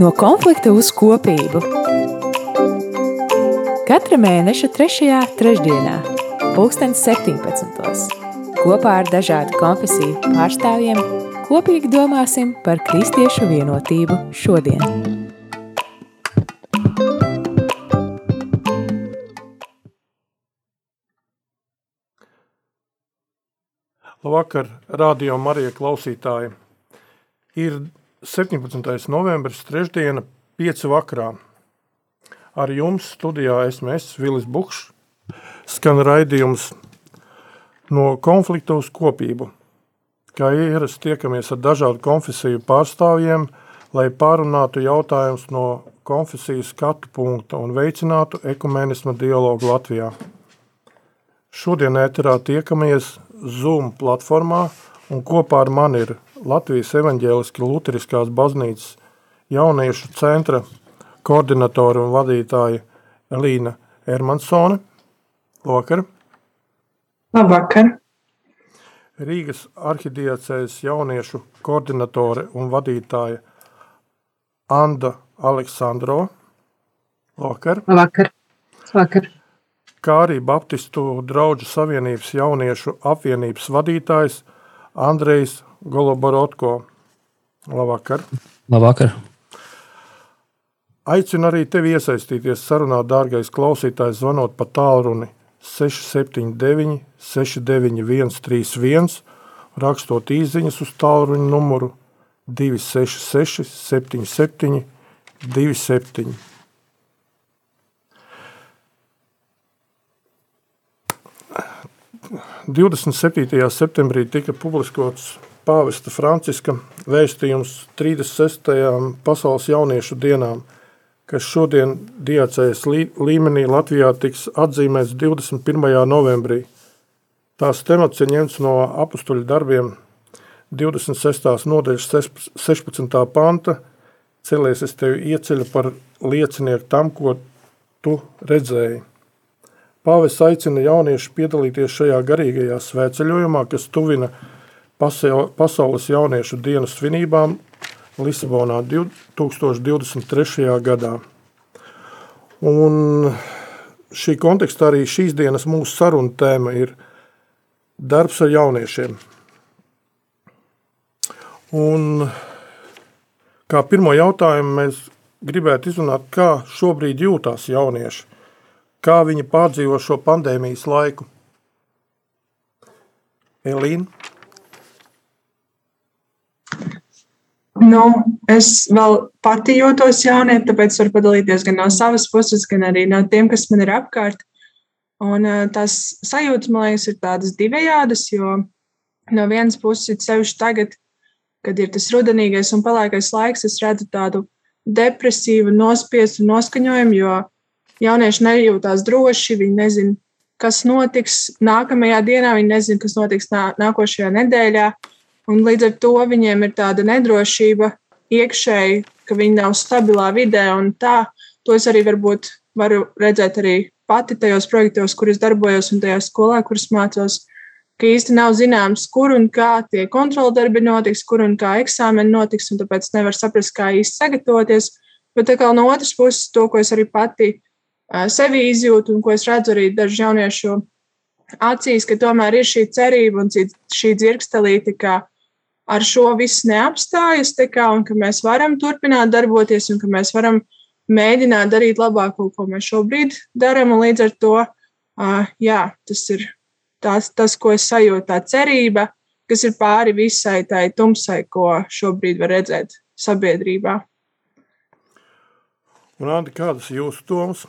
No konflikta uz kopību. Katra mēneša 3. trešdienā, 2017. kopā ar dažādu konfesiju pārstāvjiem kopīgi domāsim par kristiešu vienotību šodien. Labvakar, radio Marija klausītāji! Ir 17. novembris, trešdiena, 5 vakarā. Ar jums studijā esmu es, Vilis Bukšs, skan raidījums no konflikta uz kopību. Kā ierasts tiekamies ar dažādu konfesiju pārstāvjiem, lai pārunātu jautājumus no konfesijas skatu punkta un veicinātu ekumenisma dialogu Latvijā. Šodien ēterā tiekamies Zoom platformā un kopā ar mani ir Latvijas evaņģēliski luteriskās baznīcas jauniešu centra koordinatora un vadītāja Elīna Ermansone. Lokar. Labvakar. Rīgas arhidiacēs jauniešu koordinatore un vadītāja Anda Aleksandro. Lokar. Labvakar. Labvakar. Kā arī Baptistu draugu savienības jauniešu apvienības vadītājs Andrejs Goloborotko. Labvakar! Labvakar! Aicinu arī tevi iesaistīties sarunā, dārgais klausītājs, zvanot pa tālruni 679 691 31, rakstot īziņas uz tālruņa numuru 266 77 27. 27. septembrī tika publiskots pāvesta Franciska vēstījums 36. pasaules jauniešu dienām, kas šodien diacējas līmenī Latvijā tiks atzīmēts 21. novembrī. Tās temats ir ņemts no apustuļu darbiem 26. nodaļas 16. panta Celies es tevi ieceļu par liecinieku tam, ko tu redzēji. Pāvis aicina jauniešus piedalīties šajā garīgajā svētceļojumā, kas tuvina pasaules jauniešu dienas svinībām Lisabonā 2023. gadā. Un šī kontekstā arī šīs dienas mūsu saruna tēma ir darbs ar jauniešiem. Un kā pirmo jautājumu mēs gribētu izrunāt, kā šobrīd jūtās jaunieši Kā viņi pārdzīvo šo pandēmijas laiku? Elīna? Nu, es vēl pati jūtos jaunieti, tāpēc varu padalīties gan no savas puses, gan arī no tiem, kas man ir apkārt. Un tās sajūtas, man liekas, ir tādas divējādas, jo no vienas puses, sevišķi tagad, kad ir tas rudenīgais un pelēkais laiks, es redzu tādu depresīvu, nospiestu noskaņojumu, jo jaunieši nejūtās droši, viņi nezina, kas notiks nākamajā dienā, viņi nezina, kas notiks nā, nākošajā nedēļā. Un līdz ar to viņiem ir tāda nedrošība iekšēji, ka viņi nav stabilā vidē. Tā, to es arī varbūt varu redzēt arī pati tajos projektos, kur es darbojos un tajā skolā, kuras mācos. Ka īsti nav zināms, kur un kā tie kontroldarbi notiks, kur un kā eksāmeni notiks, un tāpēc nevar saprast, kā īsti sagatavoties. Bet no otras puses, to, ko es arī pati sevi izjūtu un ko es redzu arī dažu jauniešu acīs, ka tomēr ir šī cerība un šī dzirkstelīte, ka ar šo viss neapstājas, kā, un ka mēs varam turpināt darboties un ka mēs varam mēģināt darīt labāko, ko mēs šobrīd darām. Līdz ar to jā, tas ir tās, tas, ko es sajūtu, tā cerība, kas ir pāri visai tai tumsai, ko šobrīd var redzēt sabiedrībā. Un, Andi, kādas ir jūsu domas?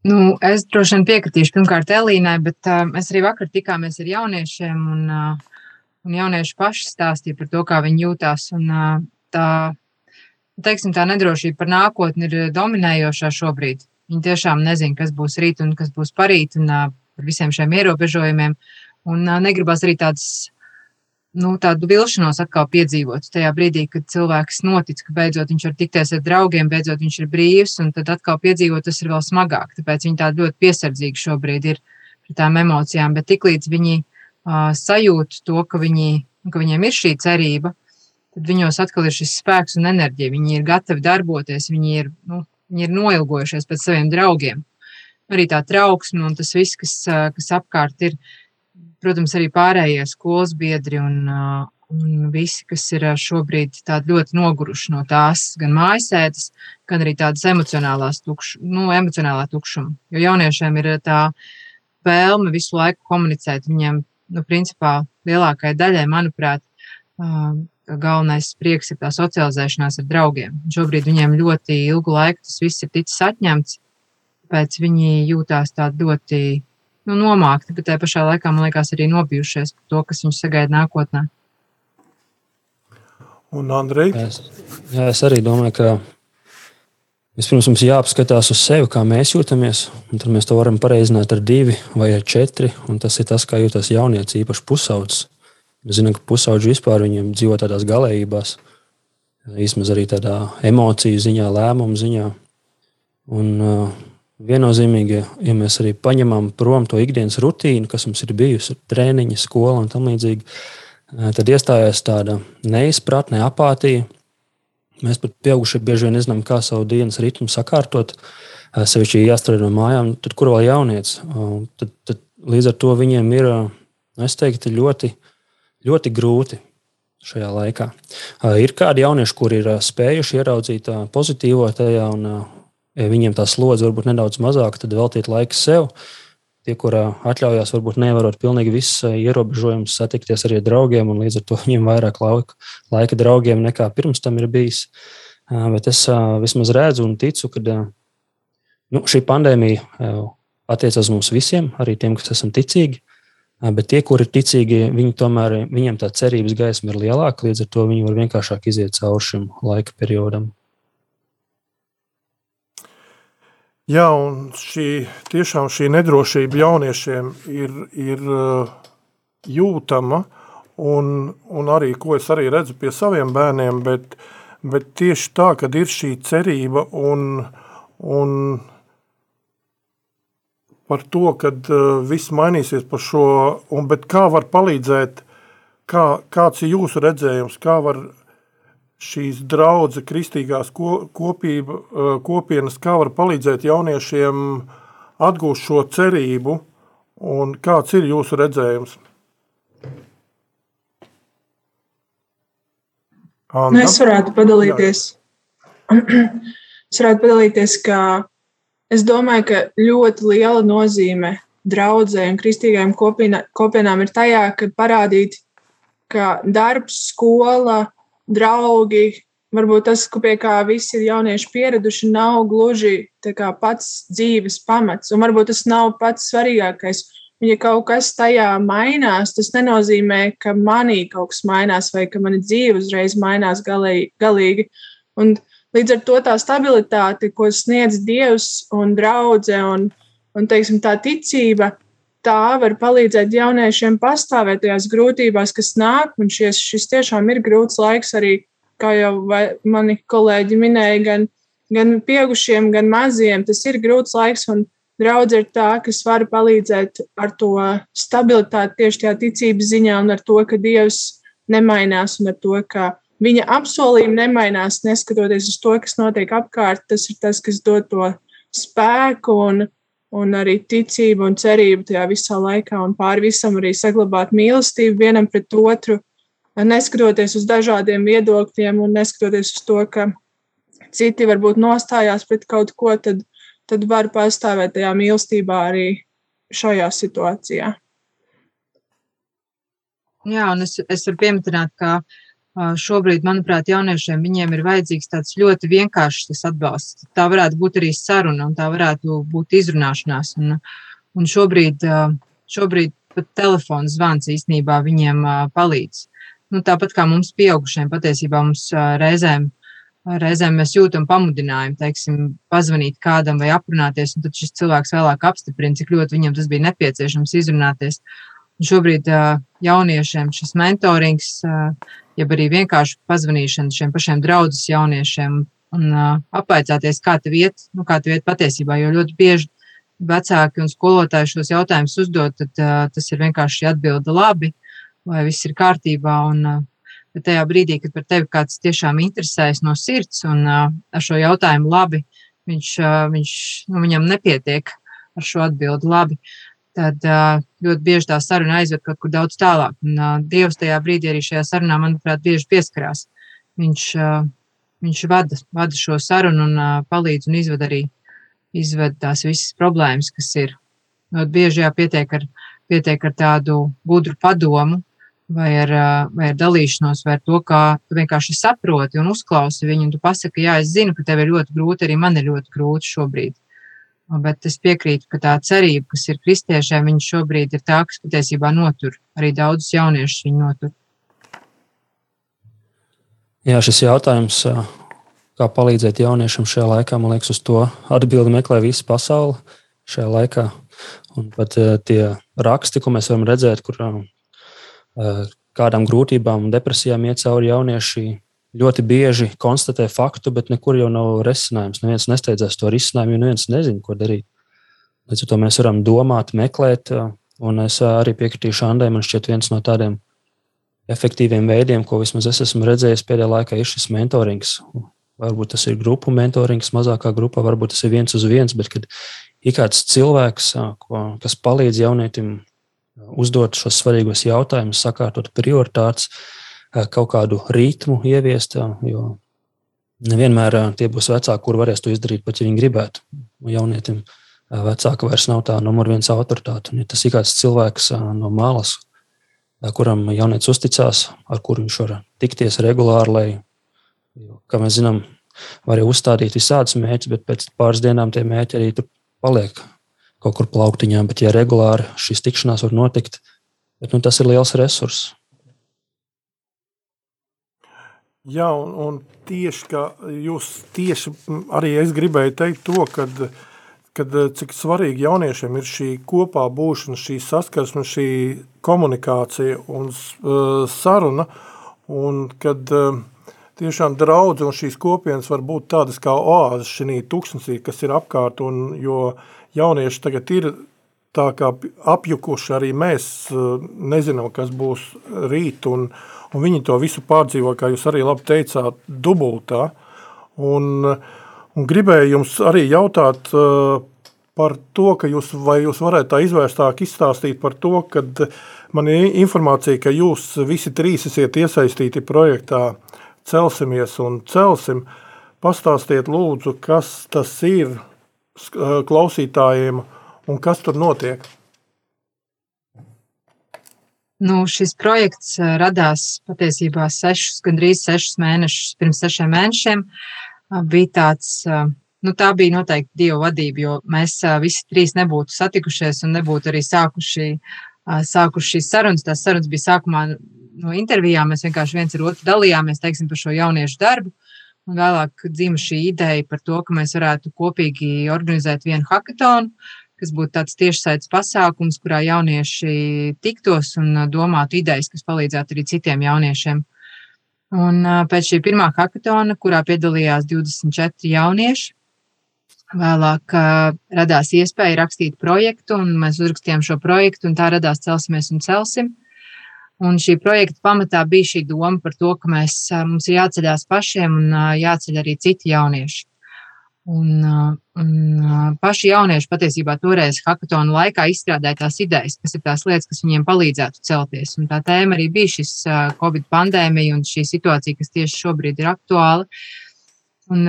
Nu, es droši vien piekritīšu pirmkārt Elīnai, bet uh, mēs arī vakar tikāmies ar jauniešiem, un, uh, un jaunieši paši stāstīja par to, kā viņi jūtās. Un, uh, tā, teiksim, tā nedrošība par nākotni ir dominējošā šobrīd. Viņi tiešām nezina, kas būs rīt un kas būs parīt, un uh, par visiem šiem ierobežojumiem. Un uh, negribas arī tādas nu, tādu vilšanos atkal piedzīvot. Tajā brīdī, kad cilvēks notic, ka beidzot viņš var tikties ar draugiem, beidzot viņš ir brīvs, un tad atkal piedzīvot tas ir vēl smagāk. Tāpēc viņi tādi ļoti piesardzīgi šobrīd ir par tām emocijām. Bet tiklīdz viņi uh, sajūt to, ka, viņi, ka viņiem ir šī cerība, tad viņos atkal ir šis spēks un enerģija. Viņi ir gatavi darboties, viņi ir, nu, viņi ir noilgojušies pēc saviem draugiem. Arī tā trauksme un tas viss, kas, kas apkārt ir, protams, arī pārējie skolas biedri un, un visi, kas ir šobrīd ļoti noguruši no tās gan mājasēdes, gan arī tādas emocionālās tukš, nu, emocionālā tukšuma. Jo jauniešiem ir tā vēlme visu laiku komunicēt. Viņiem, nu, principā, lielākajai daļai, manuprāt, galvenais prieks ir tā socializēšanās ar draugiem. Šobrīd viņiem ļoti ilgu laiku tas viss ir ticis atņemts, pēc viņi jūtās tādi ļoti nu, nomākti, bet tajā pašā laikā, man liekas, arī nobijušies par to, kas viņus sagaida nākotnē. Un Andrej? Es, jā, es arī domāju, ka vispirms mums jāapskatās uz sevi, kā mēs jūtamies, un tad mēs to varam pareizināt ar divi vai ar četri, un tas ir tas, kā jūtas jaunieci, īpaši pusaudzis. Mēs zinām, ka pusauģi vispār dzīvo tādās galējībās, vismaz arī tādā emociju ziņā, lēmumu ziņā. Un, uh, viennozīmīgi, ja mēs arī paņemam prom to ikdienas rutīnu, kas mums ir bijusi, treniņa, skola un tam līdzīgi, uh, tad iestājās tāda neizpratne, apātija. Mēs pat pieaugušie bieži vien nezinām, kā savu dienas ritmu sakārtot. Sevišķi jāstrādā no mājām, tad kur vēl jaunieci. Tad, tad līdz ar to viņiem ir, uh, es teiktu, ļoti ļoti grūti šajā laikā. Ir kādi jaunieši, kuri ir spējuši ieraudzīt pozitīvo tajā, un viņiem tā slodze varbūt nedaudz mazāka, tad veltīt laiku sev. Tie, kurā atļaujās, varbūt nevarot pilnīgi visus ierobežojumus, satikties arī ar draugiem, un līdz ar to viņiem vairāk laika, laika draugiem nekā pirms tam ir bijis. Bet es vismaz redzu un ticu, ka nu, šī pandēmija attiecas uz mums visiem, arī tiem, kas esam ticīgi. Bet tie, kuri ir ticīgi, viņi tomēr, viņiem tā cerības gaisma ir lielāka, līdz ar to viņi var vienkāršāk iziet cauri šim laika periodam. Jā, un šī, tiešām šī nedrošība jauniešiem ir, ir jūtama, un, un arī, ko es arī redzu pie saviem bērniem, bet, bet tieši tā, kad ir šī cerība un, un par to, ka uh, viss mainīsies par šo, un, bet kā var palīdzēt, kā, kāds ir jūsu redzējums, kā var šīs draudze, kristīgās ko, kopība, uh, kopienas, kā var palīdzēt jauniešiem atgūst šo cerību, un kāds ir jūsu redzējums? Anta? Nu, es varētu padalīties. es varētu padalīties, ka Es domāju, ka ļoti liela nozīme draudzē un kristīgajām kopienām ir tajā, ka parādīt, ka darbs, skola, draugi, varbūt tas, pie kā visi jaunieši pieraduši, nav gluži pats dzīves pamats. Un varbūt tas nav pats svarīgākais. Un, ja kaut kas tajā mainās, tas nenozīmē, ka manī kaut kas mainās vai ka mana dzīve uzreiz mainās galīgi. Un Līdz ar to tā stabilitāte, ko sniedz Dievs un draudzē un, un teiksim, tā ticība, tā var palīdzēt jauniešiem pastāvēt tajās grūtībās, kas nāk. Un šies, šis tiešām ir grūts laiks arī, kā jau mani kolēģi minēja, gan, gan pieaugušiem, gan maziem. Tas ir grūts laiks, un draudz ir tā, kas var palīdzēt ar to stabilitāti tieši tajā ticības ziņā un ar to, ka Dievs nemainās un ar to, ka viņa apsolījumi nemainās, neskatoties uz to, kas notiek apkārt. Tas ir tas, kas dod to spēku un, un arī ticību un cerību tajā visā laikā, un pāri visam arī saglabāt mīlestību vienam pret otru, neskatoties uz dažādiem viedokļiem un neskatoties uz to, ka citi varbūt nostājās pret kaut ko, tad, tad var pastāvēt tajā mīlestībā arī šajā situācijā. Jā, un es, es varu pieminēt, ka Šobrīd, manuprāt, jauniešiem viņiem ir vajadzīgs tāds ļoti vienkāršs atbalsts. Tā varētu būt arī saruna, un tā varētu būt izrunāšanās. Un, un šobrīd, šobrīd pat telefons zvans īstenībā viņiem palīdz. Nu, tāpat kā mums, pieaugušiem, patiesībā mums reizēm, reizēm mēs jūtam pamudinājumu, teiksim, pazvanīt kādam vai aprunāties, un tad šis cilvēks vēlāk apstiprina, cik ļoti viņam tas bija nepieciešams izrunāties. Un šobrīd jauniešiem šis mentorings jeb arī vienkārši pazvanīšana šiem pašiem draugus jauniešiem un uh, apvaicāties, kā tev iet, nu, kā tev iet patiesībā. Jo ļoti bieži vecāki un skolotāji šos jautājumus uzdod, tad uh, tas ir vienkārši atbilde labi, vai viss ir kārtībā. Un, uh, Bet tajā brīdī, kad par tevi kāds tiešām interesējas no sirds un ar šo jautājumu labi, viņš, viņš, nu, viņam nepietiek ar šo atbildi labi, tad ļoti bieži tā saruna aizved kaut kur daudz tālāk. Un Dievs tajā brīdī arī šajā sarunā, manuprāt, bieži pieskarās. Viņš, viņš vada, vada šo sarunu un palīdz un izved arī izved tās visas problēmas, kas ir. Ļoti bieži jāpietiek ar, pietiek ar tādu gudru padomu, vai ar, vai ar dalīšanos, vai ar to, kā tu vienkārši saproti un uzklausi viņu, tu pasaki, jā, es zinu, ka tev ir ļoti grūti, arī man ir ļoti grūti šobrīd. Bet es piekrītu, ka tā cerība, kas ir kristiešiem, viņa šobrīd ir tā, kas patiesībā notur. Arī daudzus jauniešus viņa notur. Jā, šis jautājums kā palīdzēt jauniešiem šajā laikā. Man liekas, uz to atbildi meklē visa pasaule šajā laikā. Un pat tie raksti, ko mēs varam redzēt, kur kādām grūtībām un depresijām iet cauri jaunieši, ļoti bieži konstatē faktu, bet nekur jau nav risinājums. Neviens nesteidzās to risinājumu, jo neviens nezina, ko darīt. Līdz ar to mēs varam domāt, meklēt, uh, un es arī piekritīšu Andai. Man šķiet, viens no tādiem efektīviem veidiem, ko vismaz es esmu redzējis pēdējā laikā, ir šis mentorings. Varbūt tas ir grupu mentorings, mazākā grupā, varbūt tas ir viens uz viens, bet kad ir kāds cilvēks, kas palīdz jaunietim uzdot šos svarīgos jautājumus, sakārtot prioritātes, kaut kādu ritmu ieviest, jo nevienmēr tie būs vecāki, kur varēs to izdarīt, pat ja viņi gribētu. Jaunietim vecāka vairs nav tā numur viens autoritāte. Un, ja tas ir kāds cilvēks no malas, kuram jaunietis uzticās, ar kuru viņš var tikties regulāri, lai kā mēs zinām, var jau uzstādīt visādus mērķus, bet pēc pāris dienām tie mērķi arī tur paliek kaut kur plauktiņā. Bet, ja regulāri šīs tikšanās var notikt, bet, nu, tas ir liels resurss. Jā, un, un tieši jūs tieši arī es gribēju teikt to, kad, kad cik svarīgi jauniešiem ir šī kopā būšana, šī saskarsme, šī komunikācija un uh, saruna, un kad uh, tiešām draudz un šīs kopienas var būt tādas kā oāzes šī tuksnesī, kas ir apkārt, un jo jaunieši tagad ir tā kā apjukuši arī mēs nezinām, kas būs rīt, un, un viņi to visu pārdzīvo, kā jūs arī labi teicāt, dubultā. Un, un gribēju jums arī jautāt par to, ka jūs, vai jūs varētu tā izvērstāk izstāstīt par to, kad man ir informācija, ka jūs visi trīs esiet iesaistīti projektā celsimies un celsim. Pastāstiet, lūdzu, kas tas ir klausītājiem un kas tur notiek. Nu, šis projekts radās patiesībā sešus, gandrīz sešus mēnešus pirms sešiem mēnešiem. Bija tāds, nu, tā bija noteikti Dieva vadība, jo mēs visi trīs nebūtu satikušies un nebūtu arī sākuši, sākuši šīs sarunas. Tās sarunas bija sākumā no intervijām mēs vienkārši viens ar otru dalījāmies teiksim, par šo jauniešu darbu. Un vēlāk dzima šī ideja par to, ka mēs varētu kopīgi organizēt vienu hackathonu, kas būtu tāds tiešsaistes pasākums, kurā jaunieši tiktos un domātu idejas, kas palīdzētu arī citiem jauniešiem. Un pēc šī pirmā hackathona, kurā piedalījās 24 jaunieši, vēlāk radās iespēja rakstīt projektu, un mēs uzrakstījām šo projektu, un tā radās Celsimies un Celsim. Un šī projekta pamatā bija šī doma par to, ka mēs, mums ir jāceļās pašiem un jāceļ arī citi jaunieši. Un, un paši jaunieši patiesībā toreiz hackathonu laikā izstrādāja tās idejas, kas ir tās lietas, kas viņiem palīdzētu celties. Un tā tēma arī bija šis Covid pandēmija un šī situācija, kas tieši šobrīd ir aktuāla. Un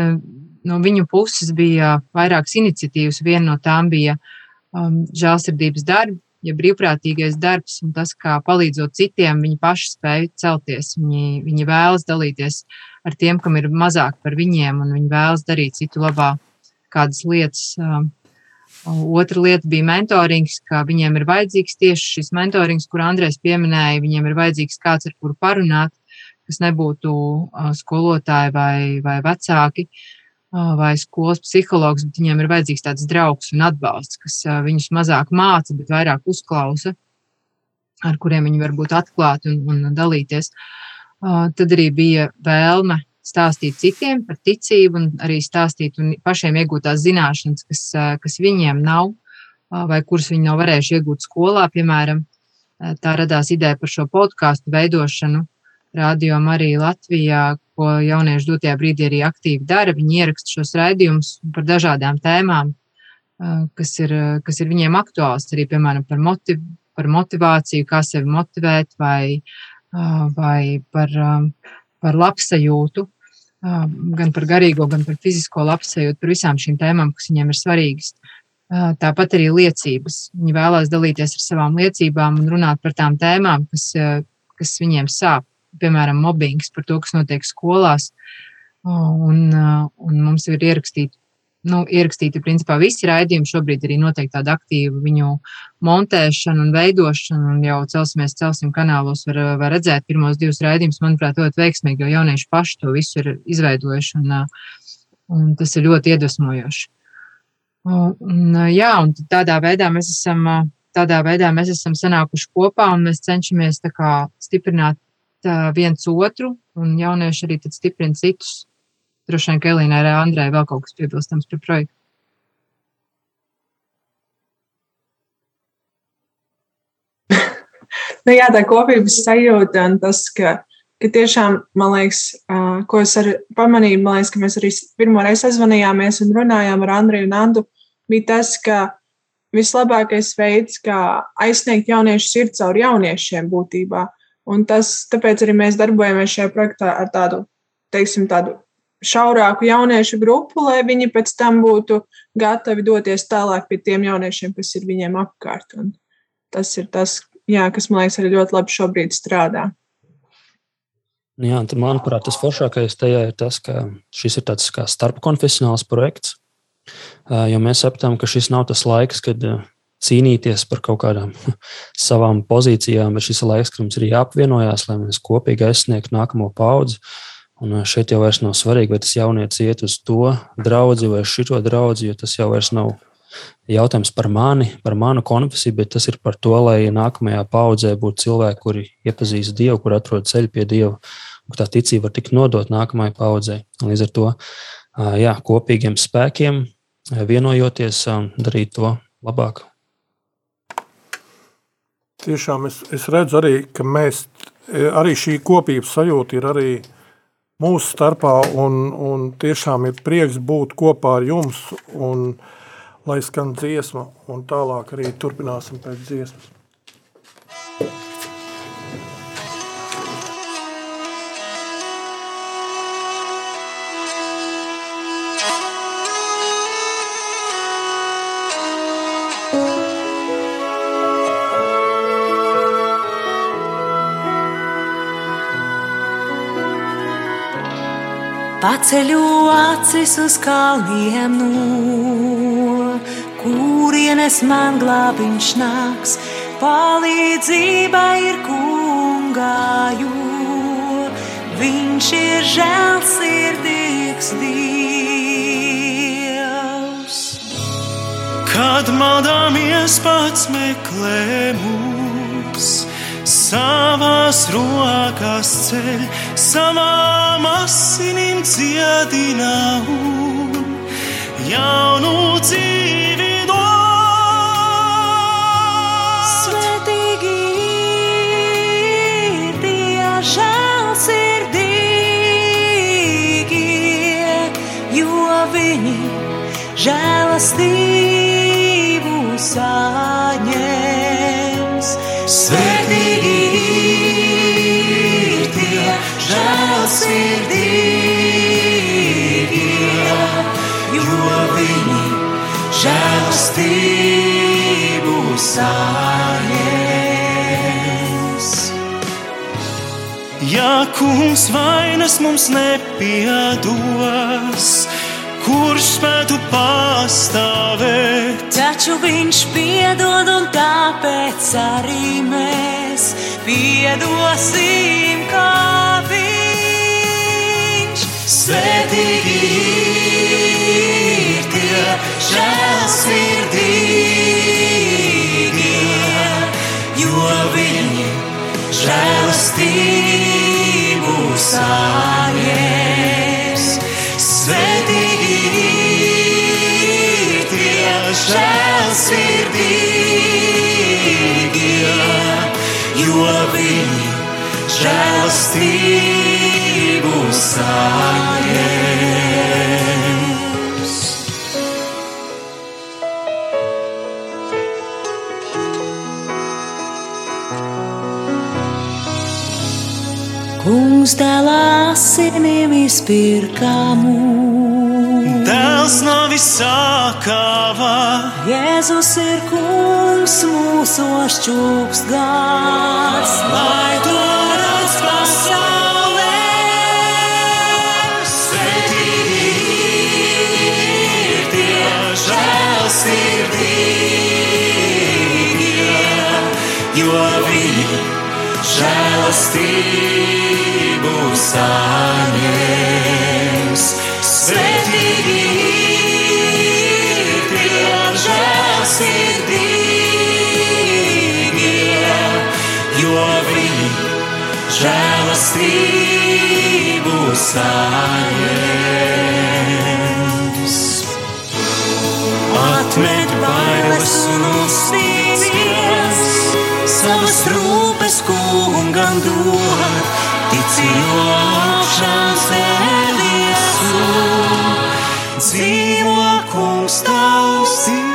no viņu puses bija vairākas iniciatīvas. Viena no tām bija um, žēlsirdības darbi, ja brīvprātīgais darbs un tas, kā palīdzot citiem, viņi paši spēj celties. Viņi, viņi vēlas dalīties ar tiem, kam ir mazāk par viņiem, un viņi vēlas darīt citu labā kādas lietas. Um, otra lieta bija mentorings, ka viņiem ir vajadzīgs tieši šis mentorings, kur Andrēs pieminēja. Viņiem ir vajadzīgs kāds, ar kuru parunāt, kas nebūtu uh, skolotāji vai, vai vecāki. Uh, vai skolas psihologs, bet viņiem ir vajadzīgs tāds draugs un atbalsts, kas viņus mazāk māca, bet vairāk uzklausa, ar kuriem viņi var būt atklāti un, un dalīties. Tad arī bija vēlme stāstīt citiem par ticību un arī stāstīt un pašiem iegūt tās zināšanas, kas, kas viņiem nav vai kuras viņi nav varējuši iegūt skolā, piemēram. Tā radās ideja par šo podkāstu veidošanu, Radio arī Latvijā, ko jaunieši dotajā brīdī arī aktīvi dara. Viņi ieraksta šos raidījumus par dažādām tēmām, kas ir, kas ir viņiem aktuāls, arī, piemēram, par, motiv, par motivāciju, kā sevi motivēt, vai, vai par, par labsajūtu, gan par garīgo, gan par fizisko labsajūtu, par visām šīm tēmām, kas viņiem ir svarīgas. Tāpat arī liecības. Viņi vēlās dalīties ar savām liecībām un runāt par tām tēmām, kas, kas viņiem sāp piemēram, mobbings, par to, kas notiek skolās. Un, un mums ir ierakstīti, nu, ierakstīti principā visi raidījumi. Šobrīd arī notiek tāda aktīva viņu montēšana un veidošana. Un jau celsimies, celsim kanālos, var, var redzēt pirmos divus raidījumus. Manuprāt, ļoti veiksmīgi, jo jaunieši paši to visu ir izveidojuši. Un, un tas ir ļoti iedvesmojoši. Un, un, jā, un tādā veidā mēs esam. Tādā veidā mēs esam sanākuši kopā un mēs cenšamies kā, stiprināt viens otru, un jaunieši arī stiprina citus. Droši vien, ka Elīnai vai Andrei vēl kaut kas piebilstams par projektu. nu, jā, tā kopības sajūta un tas, ka, ka tiešām, man liekas, uh, ko es arī pamanīju, man liekas, ka mēs arī pirmo reizi sazvanījāmies un runājām ar Andriju un Andu, bija tas, ka vislabākais veids, kā aizsniegt jauniešu sirds caur jauniešiem būtībā, Un tas, tāpēc arī mēs darbojamies šajā projektā ar tādu, teiksim, tādu šaurāku jauniešu grupu, lai viņi pēc tam būtu gatavi doties tālāk pie tiem jauniešiem, kas ir viņiem apkārt. Un tas ir tas, jā, kas man liekas, arī ļoti labi šobrīd strādā. Jā, tad, manuprāt, tas foršākais tajā ir tas, ka šis ir tāds kā starpkonfesionāls projekts. Jo mēs saprotam, ka šis nav tas laiks, kad cīnīties par kaut kādām savām pozīcijām, bet šis laiks, kad mums ir jāapvienojās, lai mēs kopīgi aizsniegtu nākamo paudzi. Un šeit jau vairs nav svarīgi, vai tas jaunietis iet uz to draugu vai šito draugu, jo tas jau vairs nav jautājums par mani, par manu konfesiju, bet tas ir par to, lai nākamajā paudzē būtu cilvēki, kuri iepazīst Dievu, kur atrod ceļu pie Dieva, un tā ticība var tikt nodot nākamajai paudzei. Līdz ar to jā, kopīgiem spēkiem, vienojoties, darīt to labāk. Tiešām es, es redzu arī, ka mēs, arī šī kopības sajūta ir arī mūsu starpā, un, un tiešām ir prieks būt kopā ar jums, un lai skan dziesma, un tālāk arī turpināsim pēc dziesmas. Paceļu acis uz kalniem, no kurienes man glābiņš nāks. Palīdzība ir kungā, jo viņš ir žēlsirdīgs Dievs. Kad maldāmies pats meklē mūs savās rokās ceļ, savām asinīm dziedina un jaunu dzīvi kungs vainas mums nepiedos, kurš spētu pastāvēt? Taču viņš piedod, un tāpēc arī mēs piedosim, kā viņš. Svētīgi ir tie žēlsirdīgie, jo viņi žēlastību saņems. Svētīgi ir tie žēlsirdīgie, jo viņi žēlastību saņems. Kungs dēlā asinīm izpirkamu. Dēls nav visākāvā. Jēzus ir kungs mūsu šķūks gars, lai to redz pasaulē. Svetīgi ir tie žēlsirdīgie, jo viņi žēlastību saņems. Tie žēlsirdīgie, jo viņi žēlastību saņems. Atmet bailes un uztīmies, savas rūpes kungam dod, tici augšām cēliesu, dzīvo kungs tavs Dievs.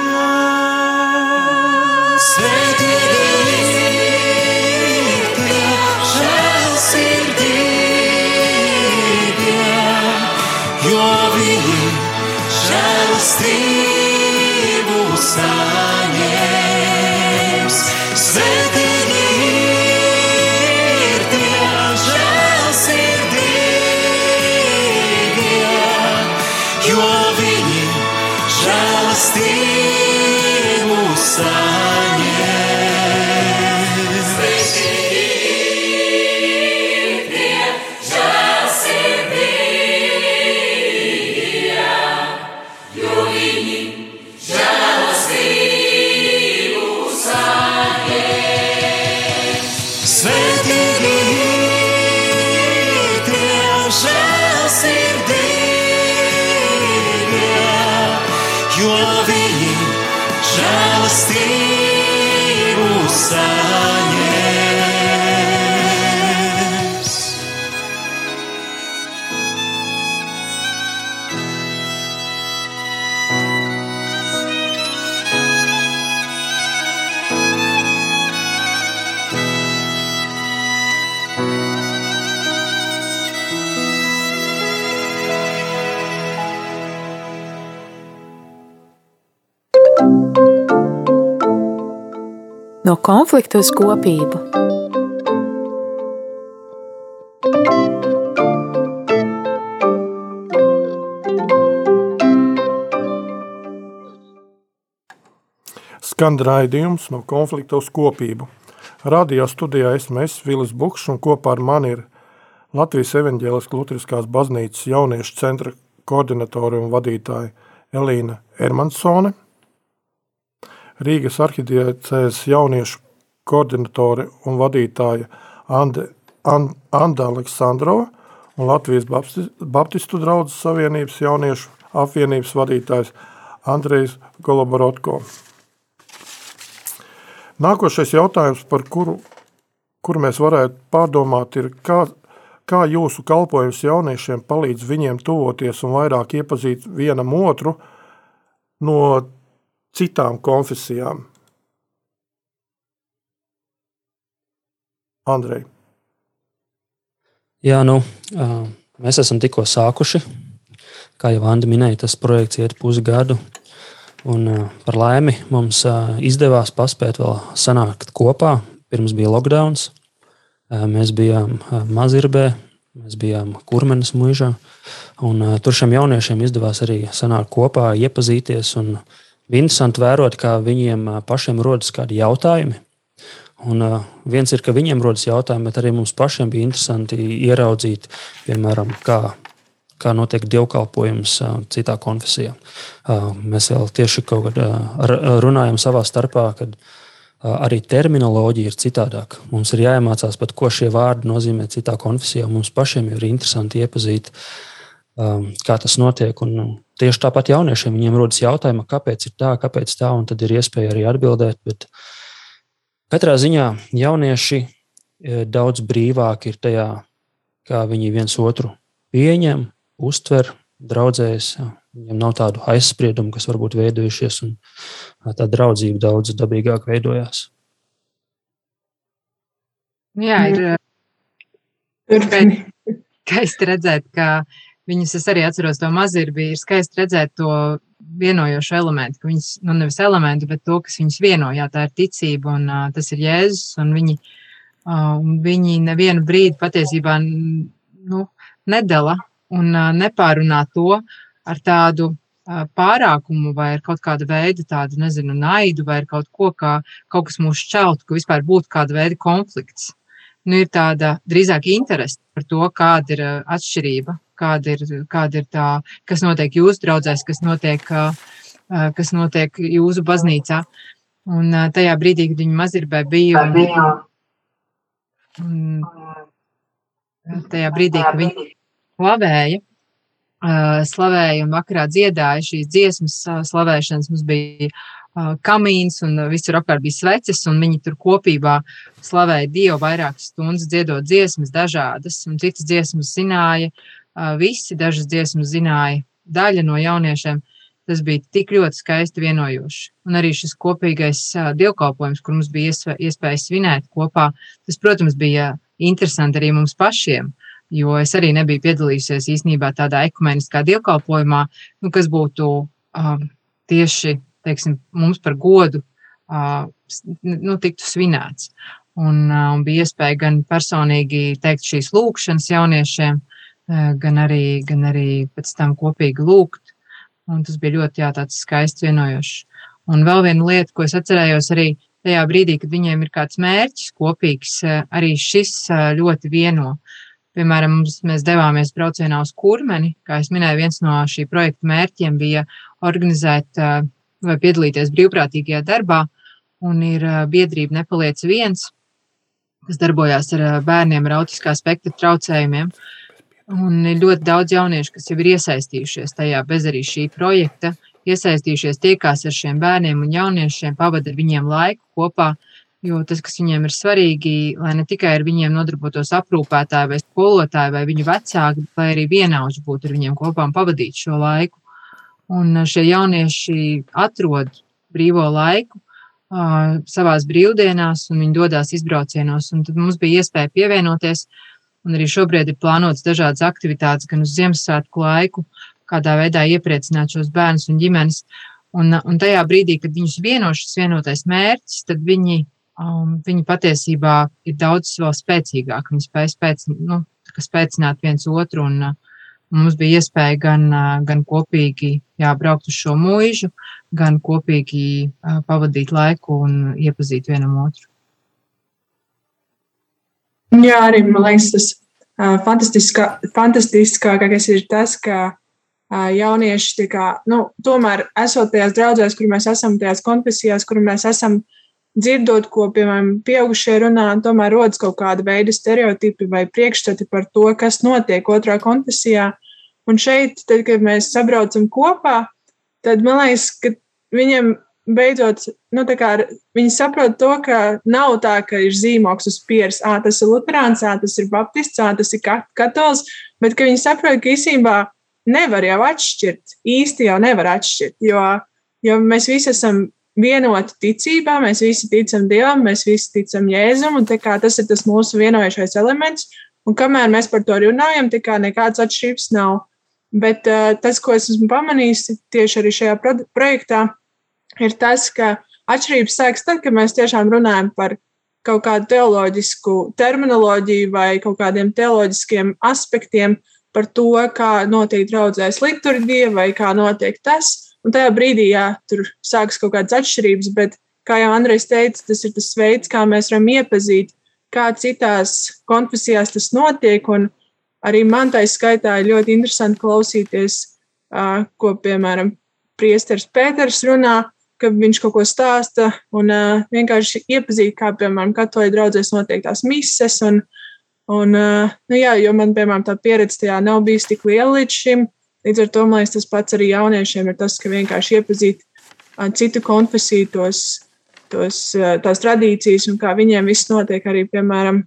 Žēlastību saņems. No konflikta uz kopību. Skan raidījums no konflikta uz kopību. Radio studijā esmu es, Vilis Bukšs, un kopā ar mani ir Latvijas evaņģēliskās Lutriskās baznīcas jauniešu centra koordinatore un vadītāja Elīna Ermansone, Rīgas arhidiecēs jauniešu koordinatore un vadītāja Ande, And, Anda Aleksandrova un Latvijas Bapti- Baptistu draudzes savienības jauniešu apvienības vadītājs Andrejs Goloborotko. Nākošais jautājums, par kuru, kuru mēs varētu pārdomāt, ir, kā, kā jūsu kalpojums jauniešiem palīdz viņiem tuvoties un vairāk iepazīt vienam otru no citām konfesijām. Andrej, Jā, nu, mēs esam tikko sākuši. Kā jau Anna minēja, tas projekts iet pusgadu. Un, par laimi mums izdevās paspēt vēl sanākt kopā. Pirms bija lockdown. Mēs bijām Mazirbē, mēs bijām Kurmenes mūžā. Tur šiem jauniešiem izdevās arī sanākt kopā, iepazīties. Un interesanti vērot, kā viņiem pašiem rodas kādi jautājumi. Un, uh, viens ir, ka viņiem rodas jautājumi, bet arī mums pašiem bija interesanti ieraudzīt, piemēram, kā, kā notiek dievkalpojums uh, citā konfesijā. Uh, mēs vēl tieši kaut kad uh, runājam savā starpā, kad uh, arī terminoloģija ir citādāka. Mums ir jāiemācās pat, ko šie vārdi nozīmē citā konfesijā. Mums pašiem ir interesanti iepazīt, um, kā tas notiek. Un, um, tieši tāpat jauniešiem viņiem rodas jautājumi, kāpēc ir tā, kāpēc tā, un tad ir iespēja arī atbildēt. Bet, Katrā ziņā jaunieši daudz brīvāk ir tajā, kā viņi viens otru pieņem, uztver, draudzējas. Viņam nav tādu aizspriedumu, kas varbūt veidojušies, un tā draudzība daudz dabīgāk veidojās. Jā, ir skaisti redzēt, ka viņus es arī atceros to mazirbi, ir skaisti redzēt to vienojošu elementu, ka viņas, nu nevis elementu, bet to, kas viņus vieno, jā, tā ir ticība un uh, tas ir Jēzus, un viņi, uh, viņi nevienu brīdi patiesībā nu, nedala un uh, nepārunā to ar tādu uh, pārākumu vai ar kaut kādu veidu tādu, nezinu, naidu vai ar kaut ko, kā kaut kas mūs šķeltu, ka vispār būtu kāda veida konflikts. Nu, ir tāda drīzāk interese par to, kāda ir atšķirība, kāda ir, kāda ir tā, kas notiek jūsu draugzēs, kas notiek, kas notiek jūsu baznīcā. Un tajā brīdī, kad viņi mazirbē bija, un, un tajā brīdī, kad viņi slavēja, slavēja un vakarā dziedāja šīs dziesmas slavēšanas, mums bija kamīns un visur apkārt bija sveces, un viņi tur kopībā slavēja Dievu vairākas stundas, dziedot dziesmas dažādas, un citas dziesmas zināja, visi dažas dziesmas zināja, daļa no jauniešiem. Tas bija tik ļoti skaisti vienojoši. Un arī šis kopīgais dievkalpojums, kur mums bija iespēja svinēt kopā, tas, protams, bija interesanti arī mums pašiem. Jo es arī nebiju piedalījusies īstenībā tādā ekumeniskā dievkalpojumā, nu, kas būtu um, tieši teiksim, mums par godu nu, tiktu svinēts. Un, un bija iespēja gan personīgi teikt šīs lūkšanas jauniešiem, gan arī, gan arī pēc tam kopīgi lūgt. Un tas bija ļoti jā, skaists, vienojošs. Un vēl viena lieta, ko es atcerējos arī tajā brīdī, kad viņiem ir kāds mērķis kopīgs, arī šis ļoti vieno. Piemēram, mums, mēs devāmies braucienā uz kurmeni. Kā jau minēju, viens no šī projekta mērķiem bija organizēt uh, vai piedalīties brīvprātīgajā darbā, un ir biedrība Nepaliec viens, kas darbojās ar bērniem ar autiskā spektra traucējumiem. Un ir ļoti daudz jauniešu, kas jau ir iesaistījušies tajā bez arī šī projekta, iesaistījušies tiekās ar šiem bērniem un jauniešiem, pavadīt ar viņiem laiku kopā. Jo tas, kas viņiem ir svarīgi, lai ne tikai ar viņiem nodarbotos aprūpētāji vai skolotāji vai viņu vecāki, lai arī vienaudži būtu ar viņiem kopā un pavadītu šo laiku. Un šie jaunieši atrod brīvo laiku uh, savās brīvdienās, un viņi dodas izbraucienos. Tad mums bija iespēja pievienoties. Un arī šobrīd ir plānotas dažādas aktivitātes, gan uz Ziemassvētku laiku, kādā veidā iepriecināt šos bērnus un ģimenes. Un, un tajā brīdī, kad viņus vieno šis vienotais mērķis, tad viņi, um, viņi patiesībā ir daudz vēl spēcīgāki. Viņi spēj spēc, nu, spēcināt viens otru un, uh, Mums bija iespēja gan, gan kopīgi jā, braukt uz šo mūžu, gan kopīgi uh, pavadīt laiku un iepazīt vienam otru. Jā, arī man liekas, tas uh, fantastiskā, fantastiskākais ir tas, ka uh, jaunieši kā, nu, tomēr esot tajās draudzēs, kur mēs esam, tajās konfesijās, kur mēs esam, dzirdot, ko, piemēram, pieaugušie runā, tomēr rodas kaut kāda veida stereotipi vai priekšstati par to, kas notiek otrā konfesijā. Un šeit, tad, kad mēs sabraucam kopā, tad man liekas, ka viņiem beidzot, nu, kā, viņi saprot to, ka nav tā, ka ir zīmoks uz pieres, ah, tas ir Lutāns, ah, tas ir Baptists, ah, tas ir Katols, bet ka viņi saprot, ka īsībā nevar jau atšķirt, īsti jau nevar atšķirt, jo, jo mēs visi esam vienoti ticībā, mēs visi ticam Dievam, mēs visi ticam Jēzum, un tas ir tas mūsu vienojošais elements. Un kamēr mēs par to runājam, tā kā nekādas atšķirības nav. Bet uh, tas, ko es esmu pamanījis tieši arī šajā pro projektā, ir tas, ka atšķirības sākas tad, kad mēs tiešām runājam par kaut kādu teoloģisku terminoloģiju vai kaut kādiem teoloģiskiem aspektiem par to, kā notiek draudzēs liturģija vai kā notiek tas. Un tajā brīdī, jā, tur sākas kaut kādas atšķirības, bet, kā jau Andrejs teica, tas ir tas veids, kā mēs varam iepazīt, kā citās konfesijās tas notiek. Un arī man tā skaitā ir ļoti interesanti klausīties, ko, piemēram, priesteris Pēters runā, ka viņš kaut ko stāsta un vienkārši iepazīt, kā, piemēram, katoļu draudzēs notiek tās mises. Un, un, nu jā, jo man, piemēram, tā pieredze tajā nav bijusi tik liela līdz šim. Līdz ar to man liekas, tas pats arī jauniešiem ir tas, ka vienkārši iepazīt citu konfesiju tos, tos, tās tradīcijas un kā viņiem viss notiek arī, piemēram,